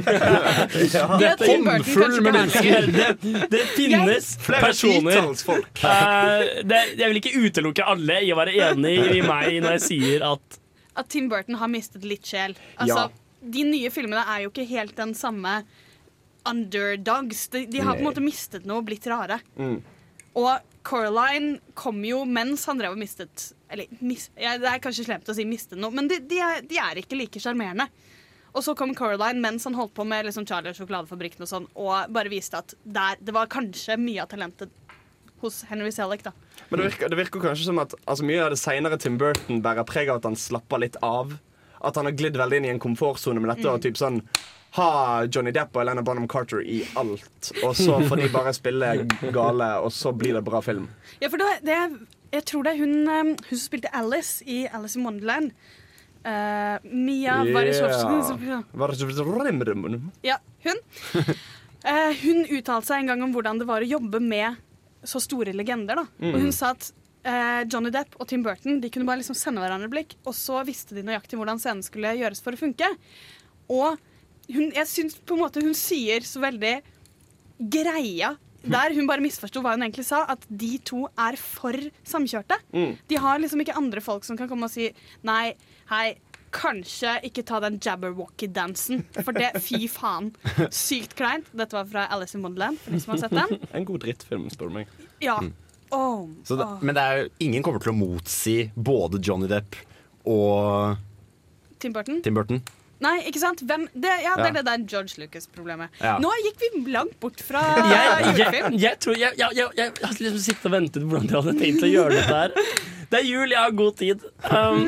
Det at Tim Burton Håndfull kanskje med mennesker. Det, det finnes personer uh. Eh, det, Jeg vil ikke utelukke alle i å være enig i meg når jeg sier at at Tim Burton har mistet litt sjel. Altså, Ja. De nye filmene er jo ikke helt den samme underdogs. De, de har på en måte mistet noe og blitt rare. Mm. Og Coraline kom jo mens han drev og mistet Eller mis, ja, det er kanskje slemt å si mistet noe, men de, de, er, de er ikke like sjarmerende. Og så kom Coraline mens han holdt på med liksom Charlie og sjokoladefabrikken og sånn, og bare viste at der, det var kanskje mye av talentet hos Henry Selleck, da. Men det virker, det virker kanskje som at altså, mye av det senere Tim Burton bærer preg av at han slapper litt av. At han har glidd veldig inn i en komfortsone med dette. Og typ sånn Ha Johnny Depp og Elena Bonham Carter i alt. Og så får de bare spille gale, og så blir det bra film. Ja, for det, det jeg tror det er hun, um, hun som spilte Alice i Alice in Wonderland. Uh, Mia yeah. Yeah. Ja, hun. Uh, hun uttalte seg en gang om hvordan det var å jobbe med så store legender. Da. Og hun sa at uh, Johnny Depp og Tim Burton De kunne bare liksom sende hverandre blikk, og så visste de nøyaktig hvordan scenen skulle gjøres for å funke. Og hun, jeg syns på en måte hun sier så veldig greia der hun bare misforsto hva hun egentlig sa, at de to er for samkjørte. De har liksom ikke andre folk som kan komme og si nei, hei, kanskje ikke ta den jabberwocky-dansen, for det, fy faen, sykt kleint. Dette var fra Alice in Wonderland, for de som har sett den. En god drittfilm, spør du meg. Ja. Åh, Så det, oh. men det er jo, ingen kommer til å motsi både Johnny Depp og Tim Burton? Tim Burton. Nei, ikke sant? Hvem, det, ja, det Ja. er det der George Lucas-problemet. Ja. Nå gikk vi langt bort fra jeg, julefilm. jeg, jeg tror jeg, jeg, jeg, jeg har liksom sittet og ventet på hvordan de hadde tenkt å gjøre dette her. Det er jul, jeg har god tid. Um,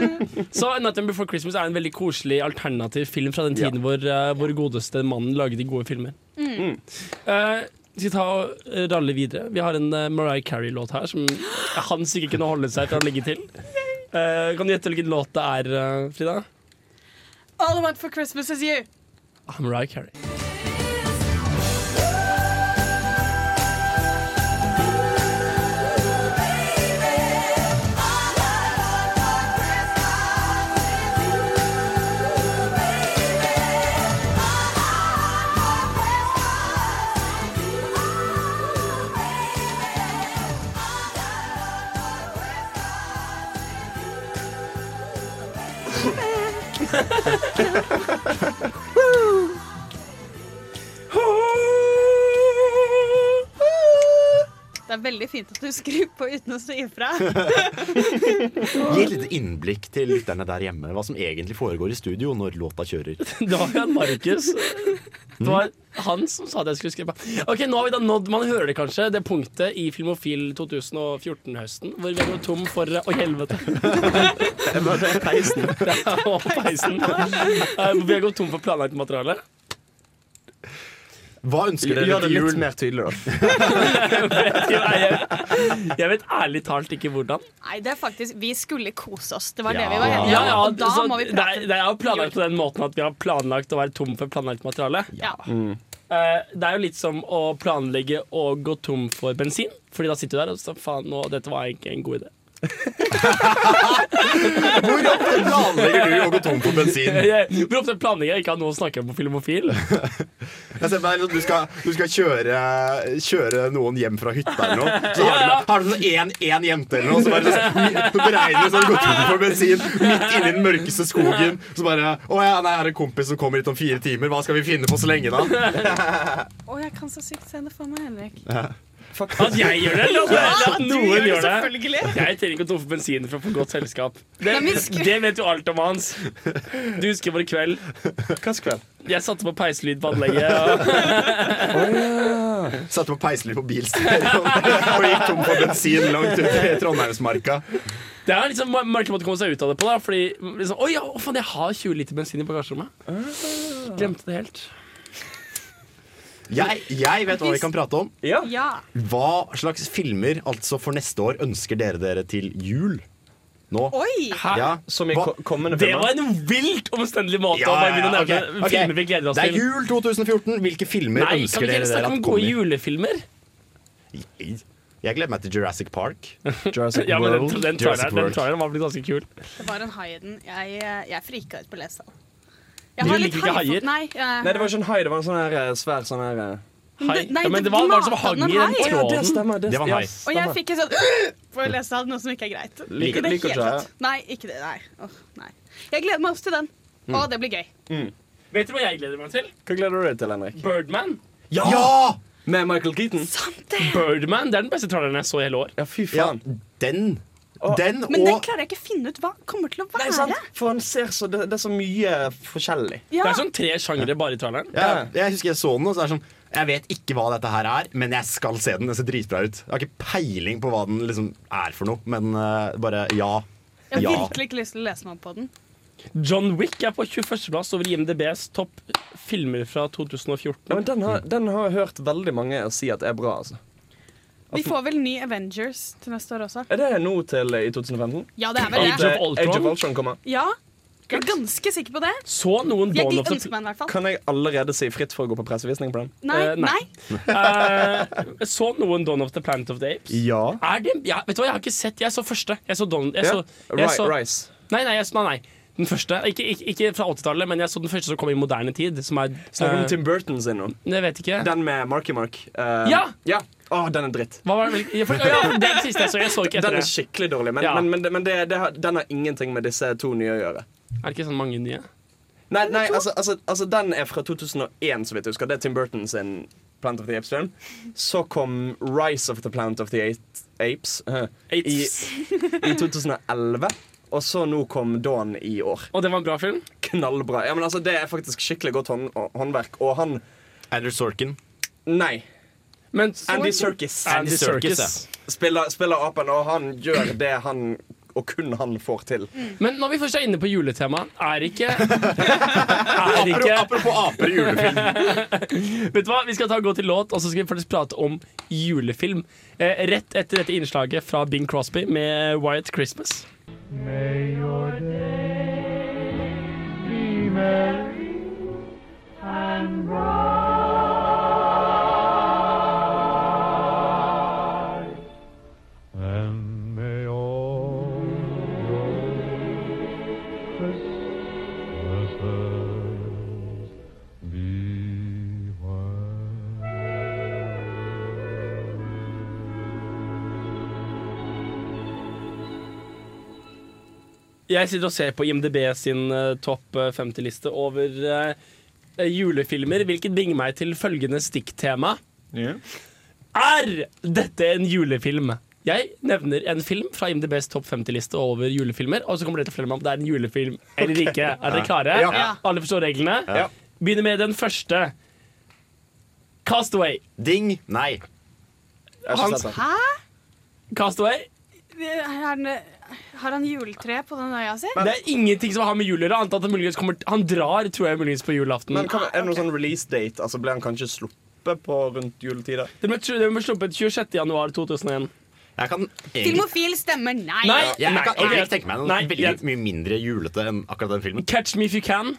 så 'Nightmare Before Christmas' er en veldig koselig alternativ film fra den tiden hvor uh, hvor, godeste mannen laget de gode filmer. Mm. Uh, vi skal ta og ralle videre. Vi har en uh, Mariah Carey-låt her som han sikkert kunne holde seg fra å legge til. Uh, kan du gjette hvilken låt det er, uh, Frida? All I want for Christmas is you. I'm Mariah Carey. Det er veldig fint at du skrur på uten å si ifra. Gi et lite innblikk til lytterne der hjemme hva som egentlig foregår i studio når låta kjører. Det var jo Markus. Det var han som sa det jeg skulle skrive. Ok, nå har vi da nådd, Man hører det kanskje, det punktet i Filmofil 2014-høsten hvor vi gått tom for Å, helvete. Det var peisen. Det er over peisen. Eh, vi har gått tom for planlagt materiale. Hva ønsker dere Gjør det til litt jul? mer tydelig, da. Jeg, vet ærlig talt ikke hvordan. Nei, det er faktisk Vi skulle kose oss. Det var det Ja. vi var enige om. ja, og da så må vi det, prate. er, det er jo planlagt på den måten at vi har planlagt å være tom for planlagt materiale. Ja. Mm. Det er jo litt som å planlegge å gå tom for bensin. Fordi da sitter du der og så faen, nå, dette var egentlig en god idé. Hvor ofte planlegger du å gå tom for bensin? Hvor ofte planlegger jeg ikke å ha noe å snakke om på Filmofil? Jeg ser meg, liksom, du, skal, du skal kjøre, kjøre noen hjem fra hytta eller noe. Så har du sånn har du én, én jente eller noe, så bare sånn, så beregner du sånn gå tom for bensin midt inni den mørkeste skogen. Så bare Å ja, nei, er en kompis som kommer hit om fire timer. Hva skal vi finne på så lenge, da? Å, jeg kan så sykt se det for meg, Henrik. At jeg gjør det, eller at, eller at noen gjør det. Jeg trenger ikke å dumpe bensin for å få godt selskap. Det, det vet jo alt om Hans. Du husker vår kveld. Hvilken kveld? Jeg satte på peislyd på anlegget. Og Satte på peiselyd på bilstereoen og gikk tom for bensin langt ut i Trondheimsmarka. det er liksom Marken måtte komme seg ut av det på, da. Fordi liksom, Oi, ja, oh, faen, jeg har 20 liter bensin i bagasjerommet. Glemte det helt. Jeg, jeg vet hva vi kan prate om. Ja. Ja. Hva slags filmer altså for neste år ønsker dere dere til jul? Nå? Oi! Ja. Som i Hva- ko kommende Det var en vilt omstendelig måte Ja, å begynne å nevne filmer vi gleder oss Det er jul 2014. Hvilke filmer Nei, kan ønsker vi ikke dere snakke dere om at gode kommer? julefilmer? Jeg gleder meg til Jurassic Park. Jurassic Ja, men den, World. den, Jurassic den, den den, den var blitt ganske kul. Det var en Hayden. Jeg, jeg frika ut på lesesal. Du liker ikke haier? Nei, jeg- Nei, det var ikke en hai, det var en sånn her eh, svær sånn her eh, Hai. Nei, ja, men det- det var noe som hang i den tråden. Ja, det stemmer. Det, Det var en hai. Og jeg fikk en sånn for å lese av noe som ikke er greit. Liker- det liker helt ikke. Nei, ikke det. Nei. Oh, nei. Jeg gleder meg også til den. Mm. Å, det blir gøy. Vet du hva jeg gleder meg til? Hva gleder du deg til, Henrik? Birdman. Ja! Med Michael Keaton? Birdman, Det er den beste traileren jeg så i hele år. Ja, fy ja den. Den Men den klarer jeg ikke å finne ut hva kommer til å Nei, være. sant? For han ser så Det, det er så mye forskjellig. Ja. Det er sånn tre sjangere bare i traileren. ja, Jeg husker jeg så den, og så er det sånn Jeg vet ikke hva dette her er, men jeg skal se den. Den ser dritbra ut. Jeg har ikke peiling på hva den liksom er for noe, men uh, bare ja. Jeg har Ja. virkelig ikke lyst til å lese meg opp på den. John Wick er på 21.-plass over IMDbs topp filmer fra 2014. Ja, men den har, den har jeg hørt veldig mange si at er bra. altså Vi får vel ny Avengers til neste år også. Er det nå til eh, i 2015? Ja, det er vel Age det. of Age of Ultron. Kommer. Ja, jeg er ganske sikker på det. Så noen Jeg Dawn of meg. Kan jeg allerede si fritt for å gå på pressevisning på den? Nei, uh, nei. nei. uh, Så noen Dawn of the Planet of the Apes. Ja. Er det, ja, vet du hva, Jeg har ikke sett Jeg så første. Jeg så Dawn jeg yeah. så, jeg så, Rice. Nei, nei, jeg så, nei, nei. Den første. Ikke, ikke, ikke fra 80-tallet, men jeg så den første som kom i moderne tid. Som er Snakker om eh, Tim Burton sin nå. Jeg vet ikke. Den med Marky Mark. Uh, Ja! ja. Å, den er dritt. Hva var det, ja, for, ja, den siste jeg så. Jeg så ikke etter Den er skikkelig dårlig, men, Ja. men, men, men det, det har, den har ingenting med disse to nye å gjøre. Er det ikke sånn mange nye? Nei, nei altså, altså, altså Den er fra 2001, så vidt jeg husker. Det er Tim Burton sin Plant of the Apes-film. Så kom Rise of the Planet of the Eight Apes uh, i, i 2011. Og så nå kom Dawn i år. Og det var en bra film? knallbra. Ja, men altså, Det er faktisk skikkelig godt hånd, håndverk. Og han Adder Sorkin. Nei. Men Andy Serkis. Andy Circus Spiller, spiller apen, og han gjør det han og kun han får til. Men når vi først er inne på juletema, er ikke Er ikke Apropos aper i julefilm. Vet du hva, Vi skal ta gå til låt, og så skal vi faktisk prate om julefilm. Eh, rett etter dette innslaget fra Bing Crosby med Wyatt Christmas. May your day be merry and bright, Jeg sitter og ser på IMDb sin uh, topp eh, 50-liste over uh, julefilmer, hvilket bringer meg til følgende stikktema. Er dette en julefilm? Jeg nevner en film fra IMDbs topp 50-liste over julefilmer, og så kommer dere til å fortelle meg om det er en julefilm eller ikke. Er dere klare? Ja. Alle forstår reglene? Ja. Begynner med den første. Castaway. Ding. Nei. Jeg har ikke Hans- Hæ? Castaway. Er han, har han juletre på den øya si? Det er ingenting som har med jul å gjøre. annet at kommer Han drar, tror jeg, muligens på julaften. Men kan, Er det noen sånn release date? Altså Ble han kanskje sluppet på rundt juletider? Den ble, den ble sluppet 26. januar 2001. Jeg kan egentlig, Filmofil stemmer nei. Nei, jeg kan nei, egentlig tenke meg noe veldig mye mindre julete enn akkurat den filmen. Catch me if you can.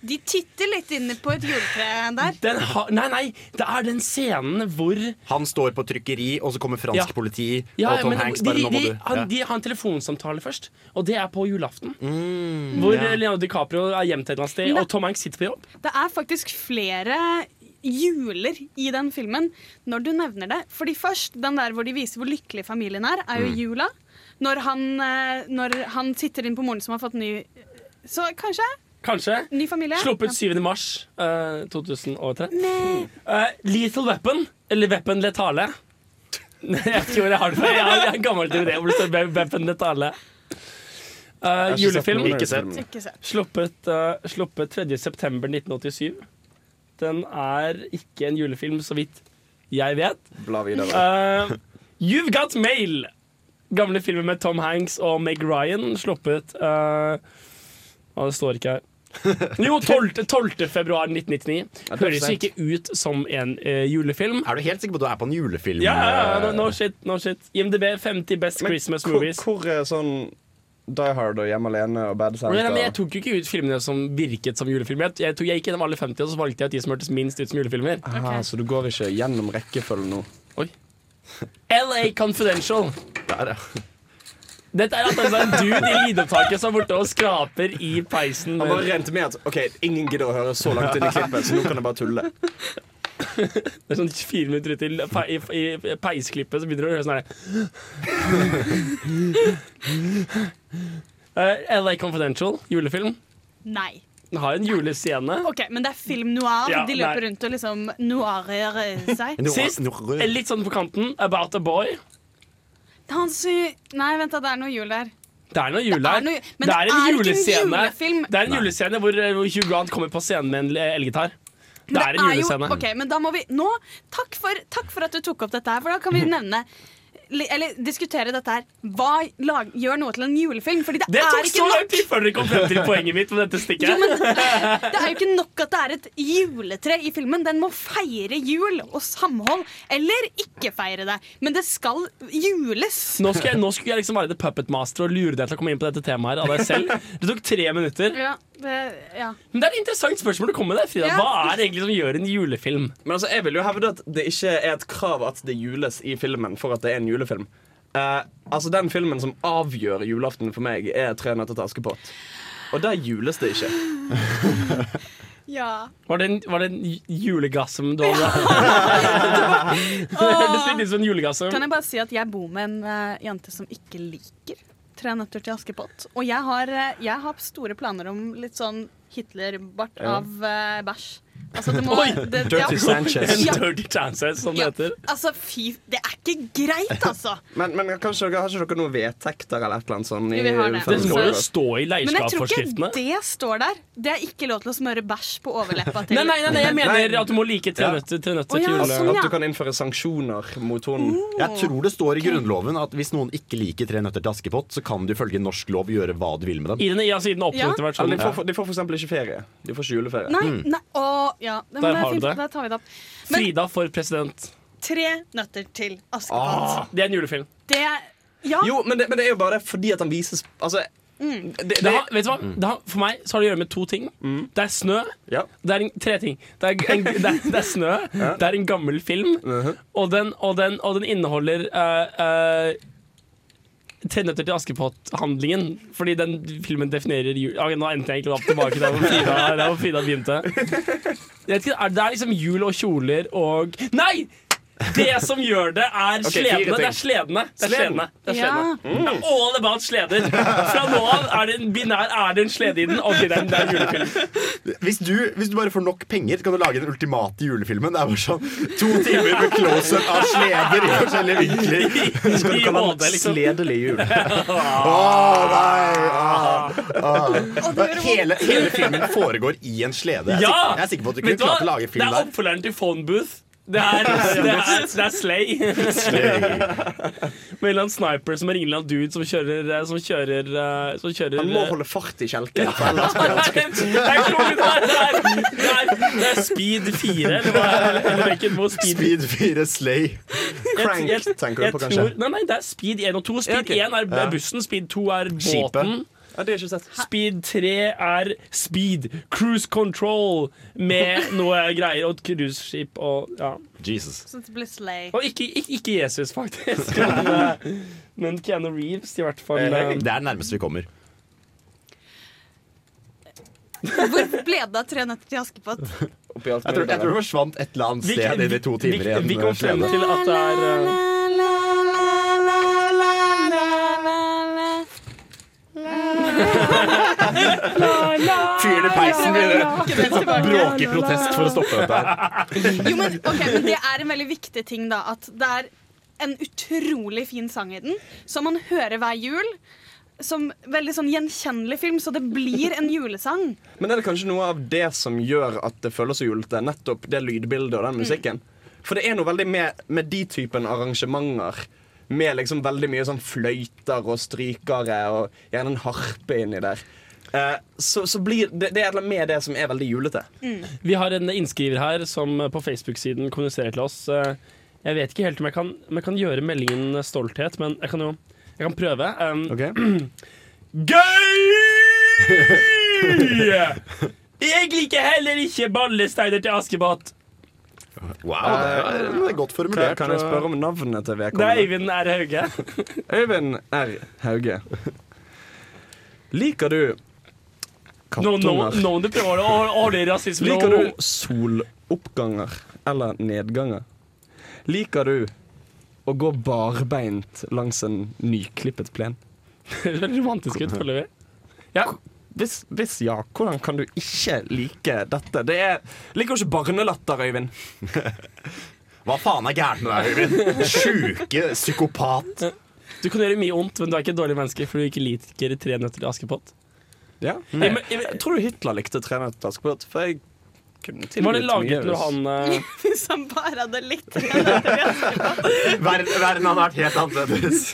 De titter litt inn på et juletre der. Den ha, nei, nei, det er den scenen hvor Han står på trykkeri, og så kommer fransk Ja. politi, ja, og Tom men Hanks bare de, de, du han, ja. de har en telefonsamtale først, og det er på julaften. hvor ja. Leonardo DiCaprio er gjemt et eller annet sted, og Tom Hanks sitter på jobb. Det er faktisk flere juler i den filmen når du nevner det. Fordi først, den der hvor de viser hvor lykkelig familien er, er jo jula. Når han, eh, når han sitter inn på moren som har fått ny Så kanskje Kanskje. ny familie. Sluppet 7. mars uh, 2003. Uh, Lethal Weapon, eller Weapon Letale. jeg vet ikke hvor jeg har det fra. Jeg har, en gammel DVD hvor det står Weapon Letale. Eh, sett julefilm. Ikke sett. Ikke sett. Sluppet, uh, sluppet 3. september 1987. Den er ikke en julefilm, så vidt jeg vet. Bla videre. Uh, You've Got Mail. Gamle filmer med Tom Hanks og Meg Ryan. Sluppet uh, Å, det står ikke her. Jo, 12. 12. februar 1999. Ja, er Høres jo ikke ut som en eh, julefilm. Er du helt sikker på at du er på en julefilm? Ja, ja, ja, no, eh, no shit, no shit. IMDb 50 Best Men Christmas hvor, Movies. hvor er sånn Die Hard og Hjemme alene og Bad Santa? men jeg tok jo ikke ut filmene som virket som julefilmer. Jeg, tok, jeg gikk gjennom alle 50, og så valgte jeg at de som hørtes minst ut som julefilmer. Ah, så du går ikke gjennom rekkefølgen nå? LA Confidential. Der, ja. Dette er at det er en dude i lydopptaket som er borte og skraper i peisen. Han bare rente med at Ok, ingen gidder å høre så langt inn i klippet, så nå kan jeg bare tulle. Det er sånn fire minutter ut i, pe i, i peisklippet, så begynner du å høre sånn her Uh, LA Confidential, julefilm. Nei. Den har en julescene. Ok, Men det er film noir. Ja, de løper nei. rundt og liksom noirer seg. Sist, eh, litt sånn på kanten, About a Boy. Han sier... Nei, vent da, det er noe jul der. Det er noe jul Det er her. noe- men det det er en er en julescene. julefilm. Det er en julescene hvor, hvor Hugh Grant kommer på scenen med en elgitar. Det det er en julescene. Jo, ok, men da må vi Nå, takk for, takk for at du tok opp dette her, for da kan vi nevne eller diskutere dette her. Hva lag, gjør noe til en julefilm? Fordi det, Det er tok så lang tid før dere kom frem til poenget mitt med dette stikket. jo, men, Det er jo ikke nok at det er et juletre i filmen. Den må feire jul og samhold. Eller ikke feire det. Men det skal jules. Nå, skulle jeg, nå skulle jeg liksom være the puppet master og lure deg til å komme inn på dette temaet her av deg selv. Det tok tre minutter. Ja, det, ja. Men det er et interessant spørsmål du kommer med Frida. Ja. Hva er det egentlig som gjør en julefilm? Men altså, jeg vil jo hevde at det ikke er et krav at det jules i filmen for at det er en julefilm. Eh, altså Den filmen som avgjør julaften for meg, er 'Tre nøtter til Askepott'. Og der jules det ikke. ja. Var det en, var det en julegassum du hadde? det hørtes ut som en julegassum. Kan jeg bare si at jeg bor med en eh, jente som ikke liker Tre nøtter til Askepott. Og jeg har, eh, jeg har store planer om litt sånn Hitler-bart av eh, bæsj. Altså, det må, Oi, det, Dirty ja. Sanchez. Ja. dirty Sanchez, som det heter. altså, fy Det er ikke greit, altså! Men, men kanskje dere, har ikke dere noen vedtekter eller et eller annet sånn? i vi har det. Det må jo stå i Men jeg tror ikke det står der. Det er ikke lov til å smøre bæsj på overleppa til Nei, nei, nei, nei, jeg mener at du må like tre Ja. nøtter til nøtter ja, til jule. sånn, At du kan innføre sanksjoner mot hunden? Jeg tror det står i Grunnloven at hvis noen ikke liker Tre nøtter til Askepott, så kan du ifølge norsk lov gjøre hva du vil med dem. I den, ja, siden ja. Eller versjonen. de, får, de får for eksempel ikke ferie. De får ikke juleferie. Nei, nei, ja. Men Der er har du det. Der tar vi det opp. Men Frida for president. tre nøtter til Askepott. Det er en julefilm. Det Ja. Jo, men det, men det er jo bare fordi at han vises Altså, det, det, Det har, vet du hva? Det har, for meg så har det å gjøre med to ting. Det er snø. Ja. Det er en, tre ting. Det er, en, det er, det er snø. Det er en gammel film. og, den, og, den, og den inneholder uh, uh, Tre nøtter til Askepott-handlingen. Fordi den filmen definerer jul okay, Nå endte jeg egentlig opp tilbake der hvor Frida, der hvor Frida begynte. Ikke, er- Det er liksom jul og kjoler og Nei! Det som gjør det, er okay, sledene. Det er sledene. Det er sledene. Det er Ja. sledene. Det er all about sleder. Fra nå av er det en binær Er det en slede i den. Ok, det er, det er en julefilm. Hvis du, hvis du bare får nok penger, kan du lage den ultimate julefilmen. Det er bare sånn to timer med close-up av sleder i forskjellige vinkler. Skal du kalle HD, liksom. sledelig jul? Åh, nei, ah, ah. Hele, hele filmen foregår i en slede. Jeg er, sikker, jeg er sikker på at du kunne klart å lage Det er der. oppfølgeren til Phone Booth. Det er, det er, det er Slay. Med en eller annen sniper som er en dude som kjører eh, Som kjører, eh, som kjører Han må eh, holde fart i kjelken. skutt. Det er det er, Speed 4, eller eller, hvilken Speed Speed 4 Slay. Crank, tenker du på, kanskje? tror- Nei, nei, det er Speed 1 og 2. Speed Ja, okay. 1 er bussen, Speed 2 er Skipet. Ja, det er ikke sett. Speed 3 er speed, cruise control med noe greier og et cruiseskip og ja. Jesus. Så det blir slay. Og ikke, ikke, ikke Jesus, faktisk. Men, eh, men Keanu Reeves, i hvert fall. eh, Det er det nærmeste vi kommer. Hvor ble det av Tre nøtter til Askepott? Jeg tror, jeg tror det forsvant et eller annet vi, sted inn i to timer vi, igjen. vi kom frem til at det er eh, Fyren i peisen begynner å bråke i protest for å stoppe dette her. Jo, men, okay, men det er en veldig viktig ting, da. At det er en utrolig fin sang i den, som man hører hver jul. Som veldig sånn gjenkjennelig film, så det blir en julesang. Men er det kanskje noe av det som gjør at det føles så julete? Nettopp det lydbildet og den musikken? For det er noe veldig med, med de typen arrangementer. Med liksom veldig mye sånn fløyter og strykere og gjerne en harpe inni der. Eh, så, så blir det, det er annet med det som er veldig julete. Vi har en innskriver her som på Facebook-siden kommuniserer til oss. Eh, Jeg vet ikke helt om jeg kan, om jeg kan gjøre meldingen stolthet, men jeg kan jo jeg kan prøve. Um, Gøy! Jeg liker heller ikke ballesteiner til Askepott. Wow, det er, godt formulert. kan jeg spørre om navnet til Det er vedkommende? Øyvind R. Hauge. Øyvind R. Hauge. Liker du Nå, nå, kattunger? nå du prøver å holde rasisme Liker du soloppganger eller nedganger? Liker du å gå barbeint langs en nyklippet plen? Det Høres romantisk ut, føler vi. Ja. Hvis, hvis ja, hvordan kan du ikke like dette? Det er, Liker du ikke barnelatter, Øyvind? Hva faen er gærent med deg, Øyvind? Sjuke psykopat. Du kan gjøre mye ondt, men du er ikke et dårlig menneske fordi du ikke liker Tre nøtter til Askepott. Ja. Jeg, men- jeg, Jeg tror du Hitler likte Tre nøtter til Askepott, for jeg var det laget når han uh... Hvis han bare hadde likt. Verden, verden hadde vært helt annerledes.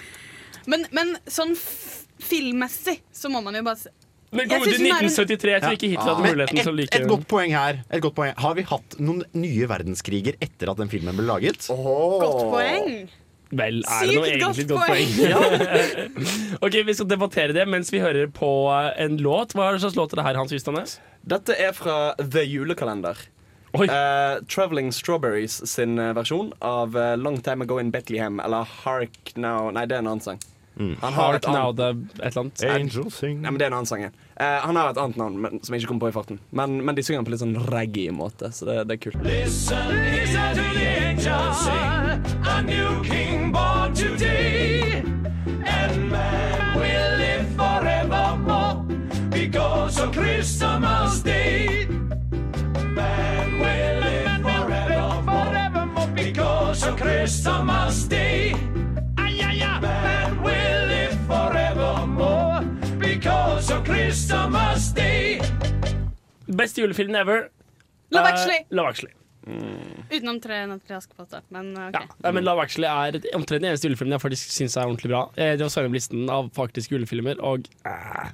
Men, men sånn filmmessig så må man jo bare Men kom ut i synes hun er en- 1973. Jeg tror ikke Hitler hadde muligheten et, til å like et godt poeng her. Et godt poeng. Har vi hatt noen nye verdenskriger etter at den filmen ble laget? Godt poeng. Vel, er det noe Sykt egentlig godt godt poeng? ok, Vi skal debattere det mens vi hører på eh, en låt. Hva slags låt er det her, Hans Ystanes? Dette er fra The Julekalender. Eh, Traveling Strawberries sin eh, versjon av Long Time Ago in Bethlehem, eller Hark Now Nei, det er en annen sang. Mm. Han har et annet et eller annet. Angel sing. Nei, men det er en annen sang. Uh, eh, han har et annet navn men, som jeg ikke kommer på i farten. Men, men, de synger på litt sånn reggae-måte, så det, det, er kult. Listen, listen to the angels sing. A new king born today. And man will live forevermore because of Christmas day. Man will live forevermore because of Christmas day. Ay, ay, ay. Christmas Day. Beste julefilmen ever. Love Eh, Actually. Love Actually. Utenom Tre nøtter i Askepott. Men uh, OK. Ja, men Love Actually er omtrent den eneste julefilmen jeg faktisk syns er ordentlig bra. Jeg det var søren listen av faktiske julefilmer, og uh,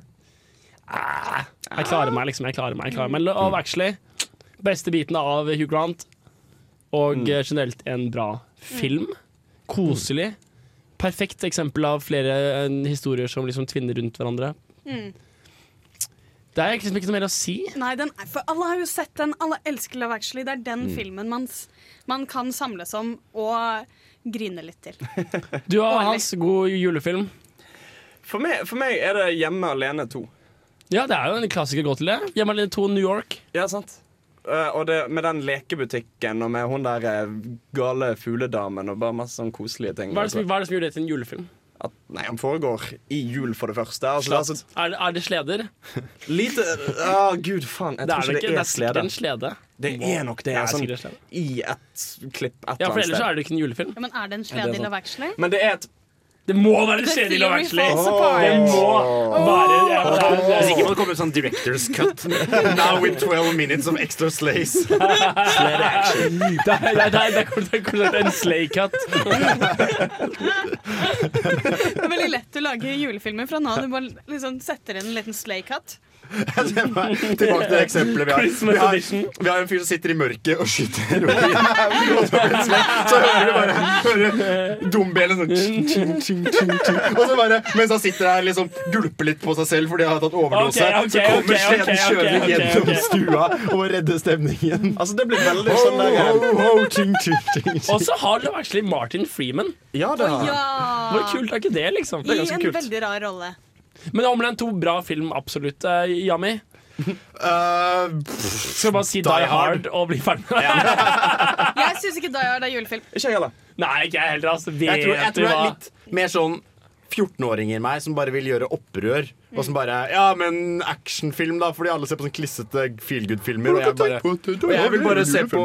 uh, Jeg klarer meg, liksom. Jeg klarer meg. Jeg klarer meg. Love Actually, beste biten av Hugh Grant, og mm. generelt en bra film. Koselig. Perfekt eksempel av flere eh, historier som liksom tvinner rundt hverandre. Mm. Det er liksom ikke noe mer å si. Nei, den er, for alle har jo sett den. Alle elsker Love Actually. Det er den Mm. filmen man, man kan samles om og grine litt til. Du har Hans god julefilm. For meg, for meg er det Hjemme alene 2. Ja, det er jo en klassiker godt til det. Hjemme alene 2 New York. Ja, sant? Uh, og det, med den lekebutikken og med hun der eh, gale fugledamen og bare masse sånn koselige ting. Hva er det som, hva er det som gjør det til en julefilm? At, nei, Han foregår i jul, for det første. Altså, det er altså, Er, det- er det sleder? lite Å, gud faen. Jeg Det tror det ikke det Det er slede. en slede. Det er nok det. Det er sånn, sikkert. I et klipp et Ja, eller for annet ellers så sted. er det ikke en julefilm. Ja, men er det en Ja, slede i. Love Actually? Men det er et Det må være kjedelig Love Actually! Det må være ja, det er- det er- Hvis ikke må det komme en sånn director's cut. Now with 12 minutes of extra slays. Slay action. det er- det er det er kort sagt en slay cut. Det er veldig lett å lage julefilmer fra nå. Du bare liksom setter inn en liten Tilbake til det eksempelet vi har. Vi har, vi har en fyr som sitter i mørket og skyter heroin. Så hører du bare hører dombjellen sånn tjing, tjing, tjing, tjing, tjing. Og så bare, mens han sitter der liksom gulper litt på seg selv fordi han har tatt overdose, så kommer sleden ok, ok, kjørende gjennom stua og redder stemningen. Altså, det blir veldig sånn der. Og så har du Actually Martin Freeman. Ja, det har han. Hvor kult er ikke det, liksom? I en veldig rar rolle. Men Homeland 2, bra film, absolutt. Uh, Yami. Uh, Skal bare si Die, Die Hard Hard. og bli ferdig med det. Jeg syns ikke Die Hard er julefilm. Ikke jeg heller. Nei, ikke jeg heller. Altså. Vet jeg tror, jeg du tror det hva? er litt mer sånn 14-åringer i meg som bare vil gjøre opprør. Og som bare Ja, men actionfilm, da, fordi alle ser på sånn klissete feelgood-filmer. Og, jeg og jeg vil bare se på,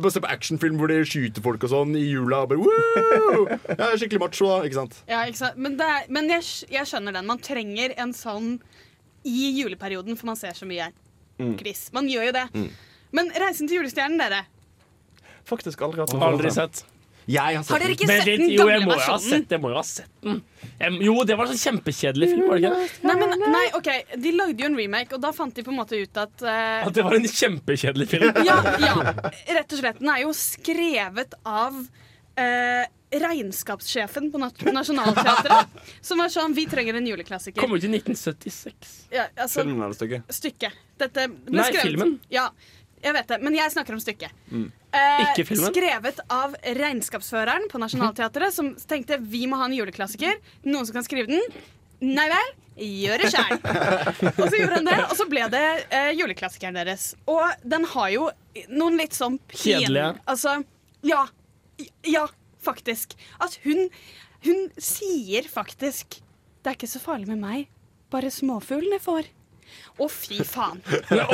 bare se på actionfilm hvor de skyter folk og sånn i jula. Og bare, Woo! er skikkelig macho, da. Ikke sant? Ja, ikke sant? Men, det er, men jeg, jeg skjønner den. Man trenger en sånn i juleperioden, for man ser så mye gris. Man gjør jo det. Men 'Reisen til julestjernen', dere. Faktisk aldri hatt Aldri sett. Jeg har sett Har dere ikke den. sett den jo, jeg gamle må jo ha versjonen? sett, jeg må jo ha sett den. Em, jo, det var en sånn kjempekjedelig film, var det ikke det? Nei, men, nei, ok, De lagde jo en remake, og da fant de på en måte ut at eh, At det var en kjempekjedelig film. ja, ja, rett og slett. Den er jo skrevet av eh, regnskapssjefen på Nat Nationaltheatret. Som var sånn Vi trenger en juleklassiker. Kom ut i 1976. Ja, altså, Filmen eller stykket? stykket. Dette ble Nei, skrevet- filmen. Ja, jeg vet det, men jeg snakker om stykket. Eh. Skrevet av regnskapsføreren på Nationaltheatret, som tenkte vi må ha en juleklassiker. Noen som kan skrive den. Nei vel, gjør det sjæl. og så gjorde han det, og så ble det eh, juleklassikeren deres. Og den har jo noen litt sånn. Kjedelige. Altså, ja. Ja, faktisk. At hun Hun sier faktisk Det er ikke så farlig med meg, bare småfuglene får. Å, fy faen.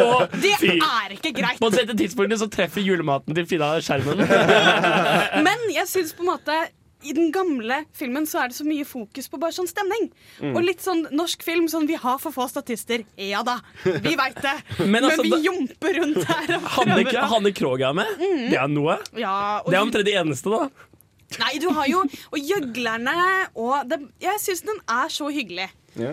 Og Det fy. er ikke greit. På dette tidspunktet så treffer julematen til Frida skjermen. Men jeg syns på en måte i den gamle filmen så er det så mye fokus på bare sånn stemning. Og litt sånn norsk film sånn Vi har for få statister. Ja da, vi veit det. Men Men, altså, vi da- jumper rundt her. og Hanne, prøver å- Hanne Krogh er med. Det er noe. Ja, og Det er omtrent det eneste, da. Nei, du har jo Og gjøglerne og det, Jeg syns den er så hyggelig. Ja.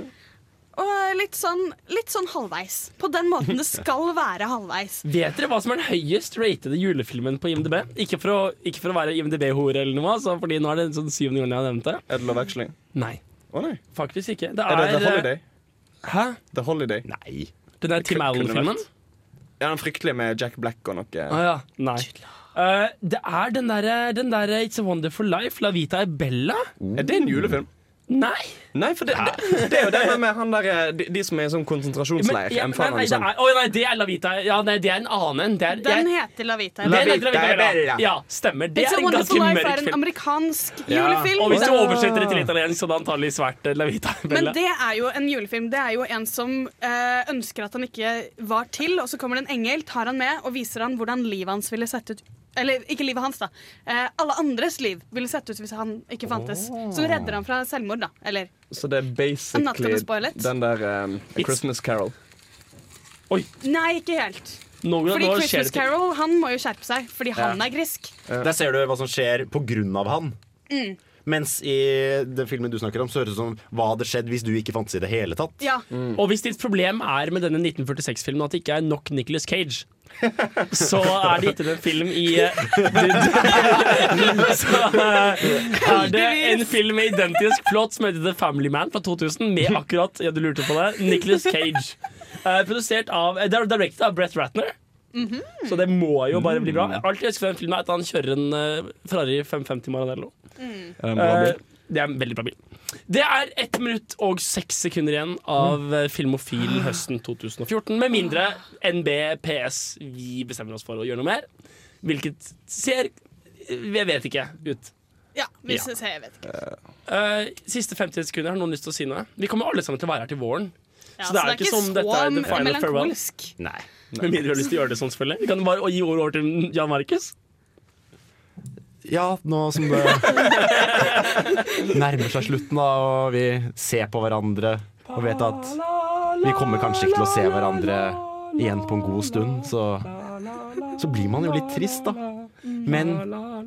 Og litt sånn, litt sånn halvveis. På den måten det skal være halvveis. Vet dere hva som er den høyest ratede julefilmen på IMDb? Ikke for å, ikke for å være IMDb-hore eller noe, altså, Fordi nå er det en sånn syvende gang jeg har nevnt det. Er det Love Actually? Nei, Å nei. faktisk ikke. Det Er det The er, Holiday? Hæ? The Holiday. Nei. Den der Tim Allen-filmen? Ja, den fryktelige med Jack Black og noe. Ah, ja. Nei. Uh, det er den derre der It's a Wonderful Life, La Vita e Bella. Er det en julefilm? Nei. Nei, for det, det, det er jo det med, han der, eh, de, de som er i sånn Men, konsentrasjonsleir. ja, en nei, nei, det sånn. er, oh, nei, det er La Vita Ja, nei, det er en annen. Det er, Den jeg, heter La Vita. La Vita, La Vita. Bella. Ja, stemmer. Det It's er en ganske Life er en amerikansk Ja. julefilm. Og hvis du oversetter det til italiensk, så er det antagelig svært La Vita Men det er jo en julefilm. Det er jo en som øh, ønsker at han ikke var til, og så kommer det en engel, tar han med og viser han hvordan livet hans ville sett ut Eller ikke livet hans, da. Eh, alle andres liv ville sett ut hvis han ikke fantes. Som redder han fra selvmord, da. Eller Så det er basically den der um, Christmas Carol. Oi! Nei, ikke helt. Nå, Fordi nå skjer Christmas. Carol han må jo skjerpe seg, fordi han er grisk. Der ser du hva som skjer på grunn av han. Mm. Mens i den filmen du snakker om, så høres det ut som hva hadde skjedd hvis du ikke fantes i det hele tatt. Ja. Og hvis ditt problem er med denne 1946-filmen at det ikke er nok Nicolas Cage, så er det ikke en film i Så eh, er det en film med identisk plott som heter The Family Man fra 2000, med akkurat ja, du lurte på det, Nicolas Cage. Eh, produsert av eh, Directed av Brett Ratner. Så det må jo bare bli bra. Alt jeg husker fra den filmen er at han kjører en Ferrari 550 Maranello. Det bra Eh, bil? det er en veldig bra bil. Det er ett minutt og seks sekunder igjen av eh, Filmofil høsten 2014. Med mindre NBPS vi bestemmer oss for å gjøre noe mer. Hvilket ser Jeg vet ikke ut. Ja, hvis Ja. ser, jeg vet ikke. Uh, siste 50 sekunder, har noen lyst til å si noe? Vi kommer alle sammen til å være her til våren. Ja, så det er ikke som dette er the final farewell. Nei. Med mindre du har lyst til å gjøre det sånn, selvfølgelig. Vi kan bare gi ordet over til Jan Markus. Ja, nå som det nærmer seg slutten, da, og vi ser på hverandre og vet at vi kommer kanskje ikke til å se hverandre igjen på en god stund, så, så blir man jo litt trist, da. Men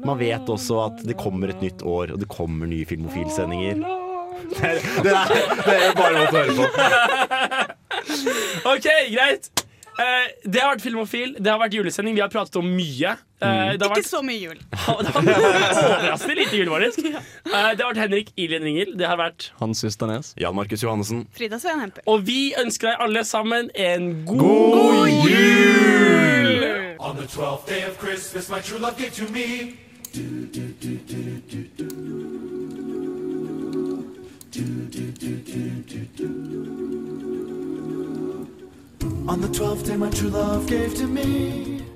man vet også at det kommer et nytt år, og det kommer nye Filmofil-sendinger. Det, det, det er bare å høre på. OK, greit. Eh, det har vært Filmofil, det har vært julesending. Vi har pratet om mye. Eh, det har Ikke vært så mye jul. det har vært overraskende lite jul, faktisk. Eh, det har vært Henrik Ilien Ringel. Det har vært Hans Ysternes. Jan Markus Johannessen. Frida Sveen Hemper. Og vi ønsker deg alle sammen en god, jul! On the twelfth day of Christmas, my true love gave to me. On the twelfth day, my true love gave to me.